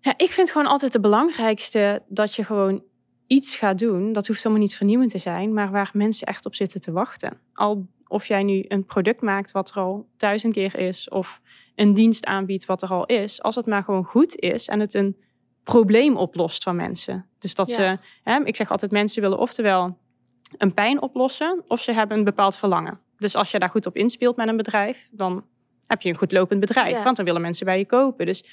Speaker 3: Ja, ik vind gewoon altijd het belangrijkste dat je gewoon iets gaat doen. Dat hoeft helemaal niet vernieuwend te zijn, maar waar mensen echt op zitten te wachten. Al, of jij nu een product maakt wat er al duizend keer is, of een dienst aanbiedt wat er al is, als het maar gewoon goed is en het een probleem oplost van mensen. Dus dat
Speaker 1: Ja.
Speaker 3: ze, hè, ik zeg altijd, mensen willen oftewel een pijn oplossen, of ze hebben een bepaald verlangen. Dus als je daar goed op inspeelt met een bedrijf, dan heb je een goed lopend bedrijf,
Speaker 1: Ja.
Speaker 3: want dan willen mensen bij je kopen. Dus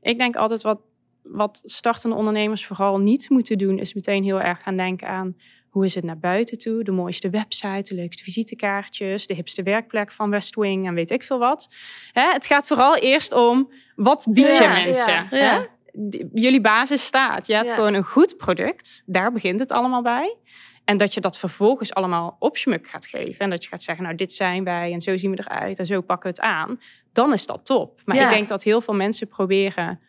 Speaker 3: ik denk altijd wat, wat startende ondernemers vooral niet moeten doen, is meteen heel erg gaan denken aan hoe is het naar buiten toe, de mooiste website, de leukste visitekaartjes, de hipste werkplek van West Wing en weet ik veel wat. Hè, het gaat vooral eerst om wat bied je
Speaker 1: Ja,
Speaker 3: mensen.
Speaker 1: ja,
Speaker 3: Jullie basis staat. Je hebt gewoon een goed product. Daar begint het allemaal bij. En dat je dat vervolgens allemaal opschmuk gaat geven. En dat je gaat zeggen, nou dit zijn wij en zo zien we eruit en zo pakken we het aan. Dan is dat top. Maar
Speaker 2: Ja.
Speaker 3: ik denk dat heel veel mensen proberen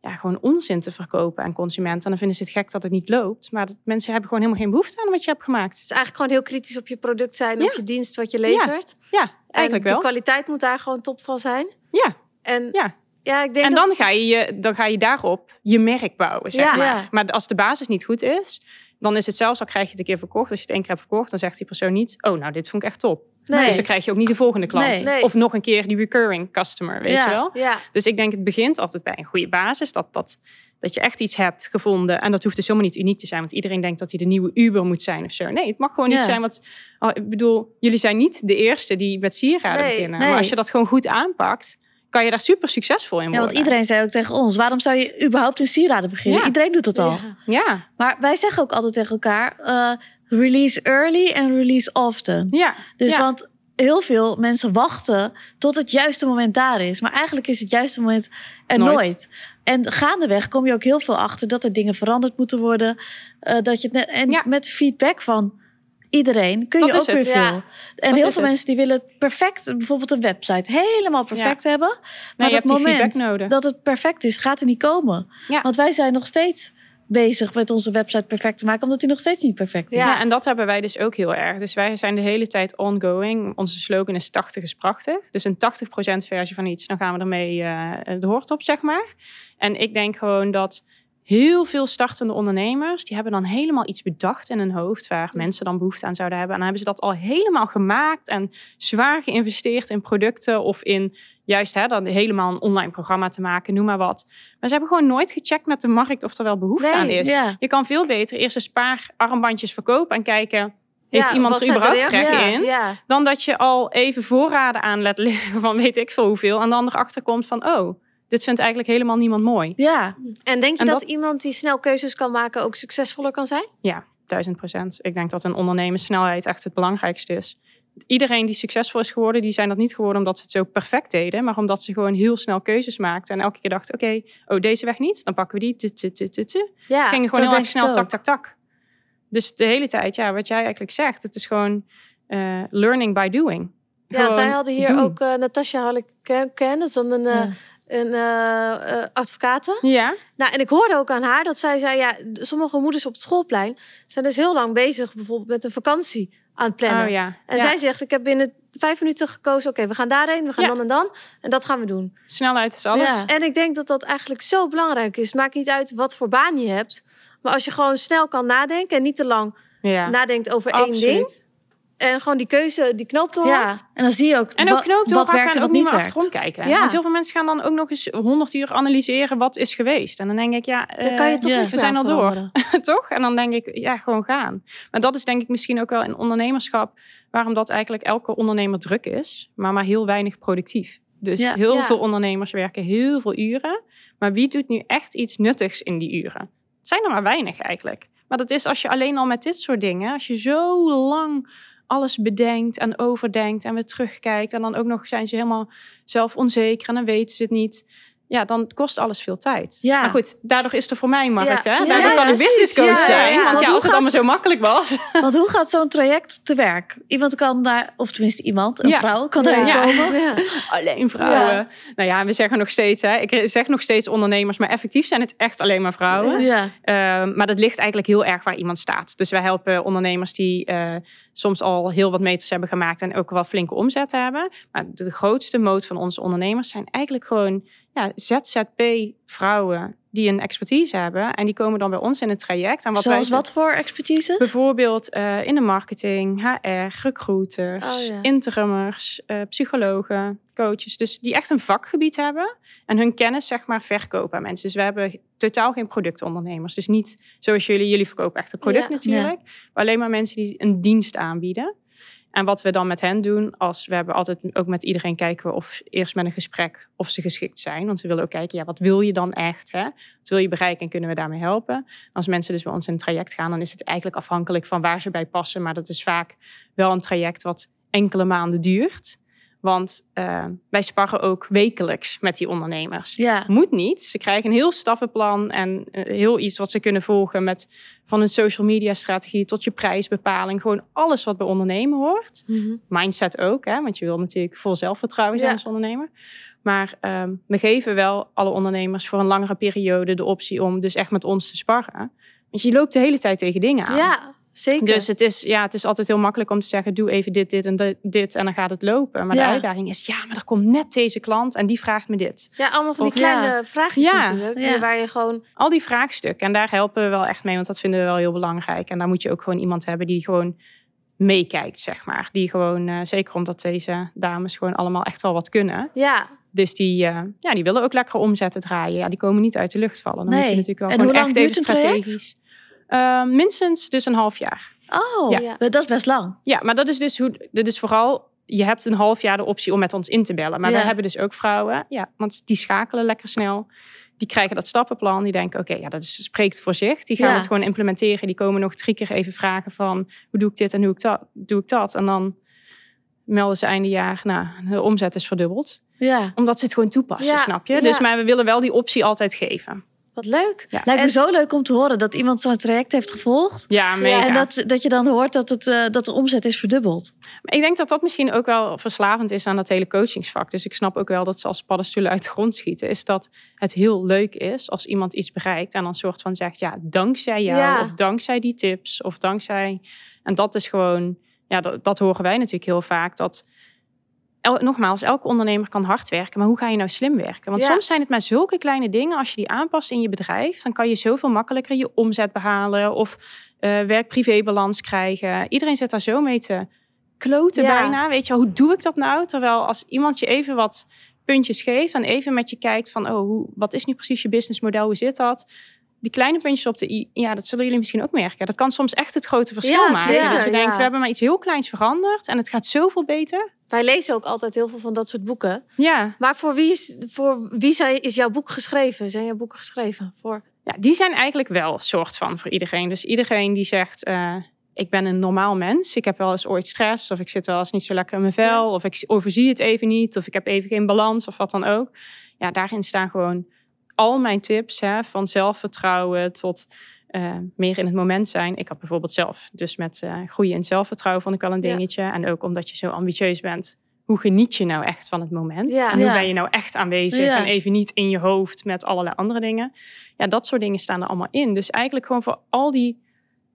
Speaker 3: ja, gewoon onzin te verkopen aan consumenten. En dan vinden ze het gek dat het niet loopt. Maar dat, mensen hebben gewoon helemaal geen behoefte aan wat je hebt gemaakt.
Speaker 1: Dus eigenlijk gewoon heel kritisch op je product zijn,
Speaker 3: Ja.
Speaker 1: of je dienst wat je levert.
Speaker 3: Ja, eigenlijk
Speaker 1: en
Speaker 3: wel.
Speaker 1: de kwaliteit moet daar gewoon top van zijn.
Speaker 3: Ja,
Speaker 1: En
Speaker 3: ja.
Speaker 1: ja, ik denk
Speaker 3: En
Speaker 1: dat...
Speaker 3: dan ga, je, je- dan ga je daarop je merk bouwen, zeg
Speaker 1: Ja.
Speaker 3: maar.
Speaker 2: Ja.
Speaker 3: Maar als de basis niet goed is, dan is het zelfs al krijg je het een keer verkocht. Als je het één keer hebt verkocht, dan zegt die persoon niet... oh, nou, dit vond ik echt top.
Speaker 1: Nee.
Speaker 3: Dus dan krijg je ook niet de volgende klant.
Speaker 2: Nee.
Speaker 1: Nee.
Speaker 3: Of nog een keer die recurring customer, weet
Speaker 2: Ja.
Speaker 3: je wel?
Speaker 1: Ja,
Speaker 3: Dus ik denk, het begint altijd bij een goede basis. Dat, dat, dat je echt iets hebt gevonden. En dat hoeft dus helemaal niet uniek te zijn. Want iedereen denkt dat hij de nieuwe Uber moet zijn of zo. Nee, het mag gewoon
Speaker 2: Ja.
Speaker 3: niet zijn wat... Oh, ik bedoel, jullie zijn niet de eerste die met sieraden beginnen. Maar als je dat gewoon goed aanpakt... kan je daar super succesvol in
Speaker 2: Ja,
Speaker 3: worden.
Speaker 2: want iedereen zei ook tegen ons: waarom zou je überhaupt in sieraden beginnen?
Speaker 3: Ja.
Speaker 2: Iedereen doet dat al.
Speaker 1: Ja.
Speaker 3: Ja,
Speaker 2: Maar wij zeggen ook altijd tegen elkaar: eh, release early en release often.
Speaker 3: ja.
Speaker 2: Dus
Speaker 3: ja.
Speaker 2: want heel veel mensen wachten tot het juiste moment daar is. Maar eigenlijk is het juiste moment er
Speaker 3: Nooit.
Speaker 2: nooit. En gaandeweg kom je ook heel veel achter dat er dingen veranderd moeten worden. Eh, dat je en
Speaker 3: Ja.
Speaker 2: met feedback van iedereen kun je ook weer
Speaker 3: het,
Speaker 1: ja.
Speaker 2: veel. En
Speaker 3: Dat
Speaker 2: heel veel
Speaker 3: het.
Speaker 2: mensen die willen het perfect, bijvoorbeeld een website, helemaal perfect hebben. Maar
Speaker 3: je
Speaker 2: dat
Speaker 3: hebt die
Speaker 2: moment dat het perfect is, gaat er niet komen.
Speaker 3: Ja.
Speaker 2: Want wij zijn nog steeds bezig met onze website perfect te maken, omdat die nog steeds niet perfect is.
Speaker 1: Ja.
Speaker 3: Ja. en dat hebben wij dus ook heel erg. Dus wij zijn de hele tijd ongoing. Onze slogan is 80 is prachtig. Dus een 80% versie van iets, dan gaan we ermee eh, de hoort op, zeg maar. En ik denk gewoon dat heel veel startende ondernemers, die hebben dan helemaal iets bedacht in hun hoofd waar mensen dan behoefte aan zouden hebben. En dan hebben ze dat al helemaal gemaakt en zwaar geïnvesteerd in producten of in juist hè, dan helemaal een online programma te maken, noem maar wat. Maar ze hebben gewoon nooit gecheckt met de markt of er wel behoefte
Speaker 1: Nee,
Speaker 3: aan is.
Speaker 2: Ja.
Speaker 3: Je kan veel beter eerst een paar armbandjes verkopen en kijken, heeft
Speaker 1: Ja,
Speaker 3: iemand er überhaupt trek in?
Speaker 1: Ja.
Speaker 3: Dan dat je al even voorraden aan laat liggen van weet ik veel hoeveel. En dan erachter komt van, oh, dit vindt eigenlijk helemaal niemand mooi.
Speaker 2: ja.
Speaker 1: En denk je
Speaker 3: En
Speaker 1: dat,
Speaker 3: dat-
Speaker 1: iemand die snel keuzes kan maken ook succesvoller kan zijn?
Speaker 3: Ja, duizend procent. Ik denk dat een ondernemerssnelheid echt het belangrijkste is. Iedereen die succesvol is geworden, die zijn dat niet geworden omdat ze het zo perfect deden, maar omdat ze gewoon heel snel keuzes maakten en elke keer dachten, oké, oh deze weg niet, dan pakken we die.
Speaker 1: Ja,
Speaker 3: Het ging gewoon heel erg snel, tak, tak, tak. Dus de hele tijd, ja, wat jij eigenlijk zegt, het is gewoon eh, learning by doing.
Speaker 1: ja want wij hadden hier
Speaker 3: doen.
Speaker 1: ook uh, Natasja Harleken, dat is dan een, eh,
Speaker 2: Ja.
Speaker 1: Een eh, eh, advocate.
Speaker 3: Ja,
Speaker 1: Nou, en ik hoorde ook aan haar dat zij zei, ja, sommige moeders op het schoolplein zijn dus heel lang bezig, bijvoorbeeld met een vakantie aan het plannen.
Speaker 3: oh ja.
Speaker 1: En
Speaker 3: Ja.
Speaker 1: zij zegt, ik heb binnen vijf minuten gekozen, oké, we gaan daarheen, we gaan
Speaker 3: Ja.
Speaker 1: dan en dan. En dat gaan we doen.
Speaker 3: Snelheid is alles.
Speaker 2: Ja.
Speaker 1: En ik denk dat dat eigenlijk zo belangrijk is. Maakt niet uit wat voor baan je hebt. Maar als je gewoon snel kan nadenken en niet te lang nadenkt over één ding. En gewoon die keuze, die knoop doorhakt.
Speaker 2: Ja, en dan zie je ook,
Speaker 3: En ook knoop
Speaker 2: wat werkt en wat
Speaker 3: ook niet meer
Speaker 2: werkt.
Speaker 3: achterom kijken.
Speaker 1: Ja.
Speaker 3: Want heel veel mensen gaan dan ook nog eens 100 uur analyseren wat is geweest. En dan denk ik, ja,
Speaker 1: Dan kan je
Speaker 3: eh,
Speaker 1: toch
Speaker 3: we zijn al door. toch? En dan denk ik, ja, gewoon gaan. Maar dat is denk ik misschien ook wel in ondernemerschap... waarom dat eigenlijk elke ondernemer druk is... maar maar heel weinig productief. Dus
Speaker 2: Ja.
Speaker 3: heel
Speaker 1: Ja.
Speaker 3: veel ondernemers werken heel veel uren... maar wie doet nu echt iets nuttigs in die uren? Het zijn er maar weinig eigenlijk. Maar dat is als je alleen al met dit soort dingen... als je zo lang alles bedenkt en overdenkt en weer terugkijkt... en dan ook nog zijn ze helemaal zelf onzeker en dan weten ze het niet... Ja, dan kost alles veel tijd.
Speaker 2: Ja.
Speaker 3: Maar goed, daardoor is er voor mij een markt.
Speaker 1: Ja.
Speaker 3: Hè?
Speaker 1: Ja,
Speaker 3: Daardoor
Speaker 1: ja,
Speaker 3: kan ik business coach zijn.
Speaker 1: ja.
Speaker 3: Want
Speaker 1: Want
Speaker 3: ja, als het allemaal zo makkelijk was.
Speaker 2: Want hoe gaat zo'n traject te werk? Iemand kan daar, of tenminste iemand, een
Speaker 3: Ja.
Speaker 2: vrouw, kan
Speaker 1: Ja.
Speaker 2: komen.
Speaker 1: Ja.
Speaker 3: Alleen vrouwen.
Speaker 2: Ja.
Speaker 3: Nou ja, we zeggen nog steeds, hè, ik zeg nog steeds ondernemers, maar effectief zijn het echt alleen maar vrouwen.
Speaker 2: Ja.
Speaker 3: Ehm, maar dat ligt eigenlijk heel erg waar iemand staat. Dus wij helpen ondernemers die eh, soms al heel wat meters hebben gemaakt en ook wel flinke omzet hebben. Maar de grootste moot van onze ondernemers zijn eigenlijk gewoon ja, ZZP-vrouwen die een expertise hebben. En die komen dan bij ons in het traject. En wat
Speaker 2: Zoals
Speaker 3: wij,
Speaker 2: wat voor expertise?
Speaker 3: Bijvoorbeeld eh, in de marketing, HR, recruiters,
Speaker 1: Oh, ja.
Speaker 3: eh, psychologen, coaches. Dus die echt een vakgebied hebben en hun kennis zeg maar verkopen aan mensen. Dus we hebben totaal geen productondernemers. Dus niet zoals jullie, jullie verkopen echt het product
Speaker 1: Ja.
Speaker 3: natuurlijk. Maar alleen maar mensen die een dienst aanbieden. En wat we dan met hen doen, als we hebben altijd ook met iedereen kijken we of eerst met een gesprek of ze geschikt zijn. Want we willen ook kijken, ja, wat wil je dan echt? Hè? Wat wil je bereiken en kunnen we daarmee helpen? Als mensen dus bij ons in een traject gaan, dan is het eigenlijk afhankelijk van waar ze bij passen. Maar dat is vaak wel een traject wat enkele maanden duurt. Want eh, wij sparren ook wekelijks met die ondernemers.
Speaker 2: Ja.
Speaker 3: Moet niet. Ze krijgen een heel stappenplan en eh, heel iets wat ze kunnen volgen met van een social media strategie tot je prijsbepaling. Gewoon alles wat bij ondernemen hoort.
Speaker 1: Mhm.
Speaker 3: Mindset ook, hè? want je wil natuurlijk vol zelfvertrouwen zijn
Speaker 1: Ja.
Speaker 3: als ondernemer. Maar ehm, we geven wel alle ondernemers voor een langere periode de optie om dus echt met ons te sparren. Want je loopt de hele tijd tegen dingen aan.
Speaker 1: Ja, zeker.
Speaker 3: Dus het is, ja, het is altijd heel makkelijk om te zeggen: doe even dit, dit en dit, en dan gaat het lopen. Maar
Speaker 2: Ja.
Speaker 3: de uitdaging is: ja, maar er komt net deze klant en die vraagt me dit.
Speaker 1: ja, allemaal van die
Speaker 2: Of- ja.
Speaker 1: kleine vraagjes
Speaker 3: Ja,
Speaker 1: natuurlijk.
Speaker 2: ja.
Speaker 1: Waar je gewoon...
Speaker 3: Al die vraagstukken. En daar helpen we wel echt mee, want dat vinden we wel heel belangrijk. En daar moet je ook gewoon iemand hebben die gewoon meekijkt, zeg maar. Die gewoon, eh, zeker omdat deze dames gewoon allemaal echt wel wat kunnen.
Speaker 1: Ja,
Speaker 3: Dus die, eh, ja, die willen ook lekker omzetten draaien. Ja, die komen niet uit de lucht vallen. Dan moet
Speaker 2: Nee.
Speaker 3: je natuurlijk wel
Speaker 2: En hoe lang
Speaker 3: echt
Speaker 2: duurt
Speaker 3: even strategisch. Eh, minstens dus een half jaar.
Speaker 2: Oh,
Speaker 3: Ja.
Speaker 1: Ja.
Speaker 2: dat is best lang.
Speaker 3: Ja, maar dat is dus hoe. Dit is vooral. Je hebt een half jaar de optie om met ons in te bellen. Maar
Speaker 2: Ja.
Speaker 3: we hebben dus ook vrouwen. Ja, want die schakelen lekker snel. Die krijgen dat stappenplan. Die denken, oké, ja, dat is, spreekt voor zich. Die gaan
Speaker 2: Ja.
Speaker 3: het gewoon implementeren. Die komen nog drie keer even vragen van... hoe doe ik dit en hoe ik dat, doe ik dat? En dan melden ze einde jaar... nou, de omzet is verdubbeld.
Speaker 2: Ja.
Speaker 3: Omdat ze het gewoon toepassen, snap je? Dus maar we willen wel die optie altijd geven.
Speaker 1: Wat leuk.
Speaker 3: Ja.
Speaker 2: Lijkt me
Speaker 1: En-
Speaker 2: zo leuk om te horen dat iemand zo'n traject heeft gevolgd.
Speaker 3: Ja, mega.
Speaker 2: En dat, dat je dan hoort dat, het, eh, dat de omzet is verdubbeld.
Speaker 3: Maar ik denk dat dat misschien ook wel verslavend is aan dat hele coachingsvak. Dus ik snap ook wel dat ze als paddenstoelen uit de grond schieten. Is dat het heel leuk is als iemand iets bereikt en dan soort van zegt: ja, dankzij jou,
Speaker 1: Ja.
Speaker 3: of dankzij die tips, of dankzij. En dat is gewoon, ja, dat, dat horen wij natuurlijk heel vaak. Dat el- nogmaals, elke ondernemer kan hard werken, maar hoe ga je nou slim werken? Want
Speaker 1: Ja.
Speaker 3: soms zijn het maar zulke kleine dingen. Als je die aanpast in je bedrijf, dan kan je zoveel makkelijker je omzet behalen of eh werk-privé-balans krijgen. Iedereen zit daar zo mee te kloten
Speaker 1: Ja.
Speaker 3: bijna. Weet je, wel, hoe doe ik dat nou? Terwijl als iemand je even wat puntjes geeft en even met je kijkt van, oh, hoe, wat is nu precies je businessmodel? Hoe zit dat? Die kleine puntjes op de i, ja, dat zullen jullie misschien ook merken. Dat kan soms echt het grote verschil
Speaker 1: Ja,
Speaker 3: maken.
Speaker 1: zeker,
Speaker 3: dat je denkt,
Speaker 1: ja.
Speaker 3: we hebben maar iets heel kleins veranderd en het gaat zoveel beter.
Speaker 1: Wij lezen ook altijd heel veel van dat soort boeken.
Speaker 3: Ja,
Speaker 1: Maar voor wie is, voor wie zijn, is jouw boek geschreven? Zijn jouw boeken geschreven? Voor...
Speaker 3: ja, die zijn eigenlijk wel een soort van voor iedereen. Dus iedereen die zegt, eh, ik ben een normaal mens. Ik heb wel eens ooit stress of ik zit wel eens niet zo lekker in mijn vel. Of ik overzie het even niet of ik heb even geen balans of wat dan ook. Ja, daarin staan gewoon al mijn tips hè, van zelfvertrouwen tot eh, meer in het moment zijn. Ik had bijvoorbeeld zelf dus met eh, groeien in zelfvertrouwen vond ik wel een
Speaker 1: Ja.
Speaker 3: dingetje. En ook omdat je zo ambitieus bent. Hoe geniet je nou echt van het moment?
Speaker 1: Ja.
Speaker 3: En hoe
Speaker 2: Ja.
Speaker 3: ben je nou echt aanwezig?
Speaker 2: Ja.
Speaker 3: En even niet in je hoofd met allerlei andere dingen. Ja, dat soort dingen staan er allemaal in. Dus eigenlijk gewoon voor al die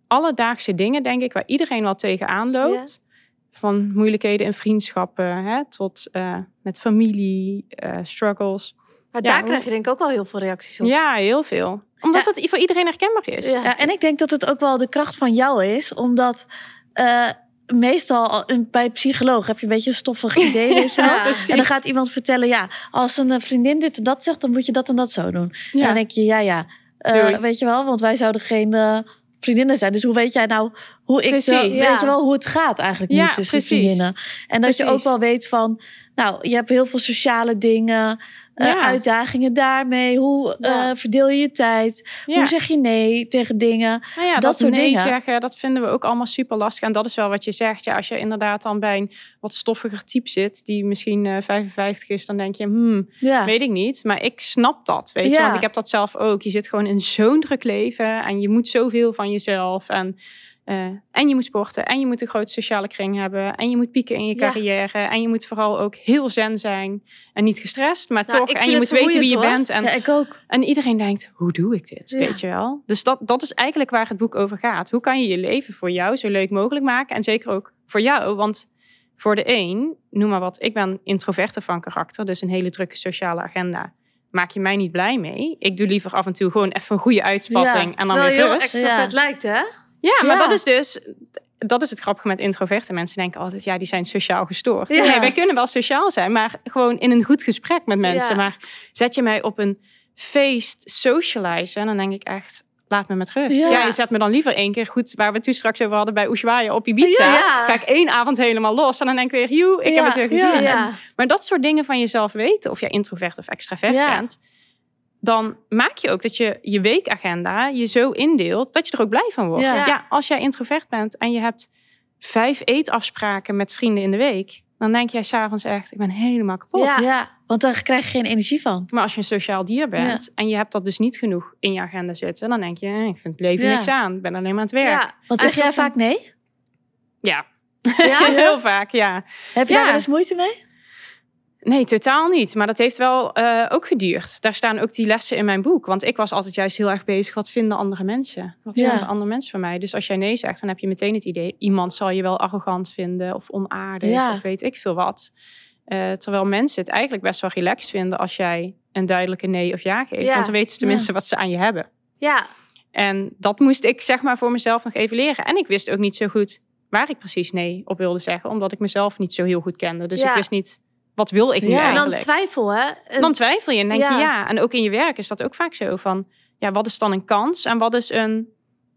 Speaker 3: alledaagse dingen, denk ik, waar iedereen wel tegenaan loopt. Van moeilijkheden in vriendschappen hè, tot eh, met familie, eh, struggles.
Speaker 1: Maar
Speaker 3: Ja,
Speaker 1: daar
Speaker 3: hoe-
Speaker 1: krijg je denk ik ook wel heel veel reacties op.
Speaker 3: Ja, heel veel. Omdat het voor iedereen herkenbaar is.
Speaker 1: Ja.
Speaker 2: En ik denk dat het ook wel de kracht van jou is, omdat eh, meestal bij psycholoog heb je een beetje een stoffig idee, weet je wel.
Speaker 1: Ja.
Speaker 2: En dan gaat iemand vertellen, ja, als een eh, vriendin dit en dat zegt, dan moet je dat en dat zo doen. En
Speaker 3: Ja.
Speaker 2: dan denk je, ja, ja, eh, weet je wel, want wij zouden geen vriendinnen zijn. Dus hoe weet jij nou hoe ik,
Speaker 3: Precies.
Speaker 2: de- weet je wel, hoe het gaat eigenlijk nu tussen
Speaker 3: precies.
Speaker 2: vriendinnen. En dat je ook wel weet van, nou, je hebt heel veel sociale dingen, eh,
Speaker 3: Ja.
Speaker 2: uitdagingen daarmee. Hoe eh, verdeel je je tijd?
Speaker 3: Ja.
Speaker 2: Hoe zeg je nee tegen dingen?
Speaker 3: Nou
Speaker 2: Dat
Speaker 3: dat,
Speaker 2: soort
Speaker 3: nee
Speaker 2: dingen.
Speaker 3: zeggen, dat vinden we ook allemaal super lastig. En dat is wel wat je zegt. Ja, als je inderdaad dan bij een wat stoffiger type zit, die misschien eh 55 is, dan denk je, hmm,
Speaker 2: Ja.
Speaker 3: weet ik niet. Maar ik snap dat, weet je. Want ik heb dat zelf ook. Je zit gewoon in zo'n druk leven en je moet zoveel van jezelf. En, eh, en je moet sporten en je moet een grote sociale kring hebben. En je moet pieken in je
Speaker 1: Ja.
Speaker 3: carrière. En je moet vooral ook heel zen zijn en niet gestrest, maar
Speaker 1: Nou,
Speaker 3: toch. En je moet weten wie je bent. En
Speaker 2: ja, ik ook.
Speaker 3: en iedereen denkt, hoe doe ik dit?
Speaker 1: Ja.
Speaker 3: Weet je wel? Dus dat, dat is eigenlijk waar het boek over gaat. Hoe kan je je leven voor jou zo leuk mogelijk maken? En zeker ook voor jou. Want voor de een, noem maar wat, ik ben introverte van karakter. Dus een hele drukke sociale agenda. maak je mij niet blij mee. Ik doe liever af en toe gewoon even een goede uitspatting
Speaker 2: Ja,
Speaker 3: en dan weer
Speaker 1: heel
Speaker 3: rust.
Speaker 1: extravert
Speaker 2: Ja.
Speaker 1: lijkt, hè?
Speaker 3: Ja, maar
Speaker 2: Ja.
Speaker 3: dat is dus... Dat is het grappige met introverte mensen. denken altijd, ja, die zijn sociaal gestoord.
Speaker 1: Ja.
Speaker 3: Nee, wij kunnen wel sociaal zijn, maar gewoon in een goed gesprek met mensen.
Speaker 1: Ja.
Speaker 3: Maar zet je mij op een feest socializen, en dan denk ik echt, laat me met rust.
Speaker 2: Ja.
Speaker 3: Ja. je zet me dan liever één keer goed, waar we het toen straks over hadden bij Ushuaia op Ibiza.
Speaker 1: Ja.
Speaker 3: Ga ik één avond helemaal los en dan denk ik weer, joe, ik heb het weer gezien. En- Maar dat soort dingen van jezelf weten, of jij introvert of extravert bent, dan maak je ook dat je je weekagenda je zo indeelt dat je er ook blij van wordt.
Speaker 2: Ja.
Speaker 3: Ja. als jij introvert bent en je hebt vijf eetafspraken met vrienden in de week, dan denk jij s'avonds echt, ik ben helemaal kapot.
Speaker 1: Ja.
Speaker 2: Ja. want daar krijg je geen energie van.
Speaker 3: Maar als je een sociaal dier bent en je hebt dat dus niet genoeg in je agenda zitten, dan denk je, eh, ik vind het leven
Speaker 2: Ja.
Speaker 3: niks aan, ik ben alleen maar aan het werk.
Speaker 1: Ja.
Speaker 2: Want zeg jij vaak nee?
Speaker 3: Ja,
Speaker 1: Ja?
Speaker 3: heel vaak, ja.
Speaker 2: Heb je
Speaker 3: Ja.
Speaker 2: daar wel eens moeite mee?
Speaker 3: Nee, totaal niet. Maar dat heeft wel eh, ook geduurd. Daar staan ook die lessen in mijn boek. Want ik was altijd juist heel erg bezig. Wat vinden andere mensen? Wat
Speaker 2: Ja.
Speaker 3: vinden andere mensen van mij? Dus als jij nee zegt, dan heb je meteen het idee... iemand zal je wel arrogant vinden of onaardig
Speaker 2: Ja.
Speaker 3: of weet ik veel wat. Eh, terwijl mensen het eigenlijk best wel relaxed vinden... als jij een duidelijke nee of ja geeft.
Speaker 1: Ja.
Speaker 3: Want dan weten ze tenminste wat ze aan je hebben.
Speaker 1: Ja.
Speaker 3: En dat moest ik zeg maar voor mezelf nog even leren. En ik wist ook niet zo goed waar ik precies nee op wilde zeggen. Omdat ik mezelf niet zo heel goed kende. Dus ik wist niet, wat wil ik nu
Speaker 2: Ja. En dan
Speaker 1: En dan
Speaker 3: eigenlijk?
Speaker 1: twijfel, hè?
Speaker 3: Dan twijfel je en denk
Speaker 1: Ja.
Speaker 3: je ja. En ook in je werk is dat ook vaak zo van, ja, wat is dan een kans en wat is een,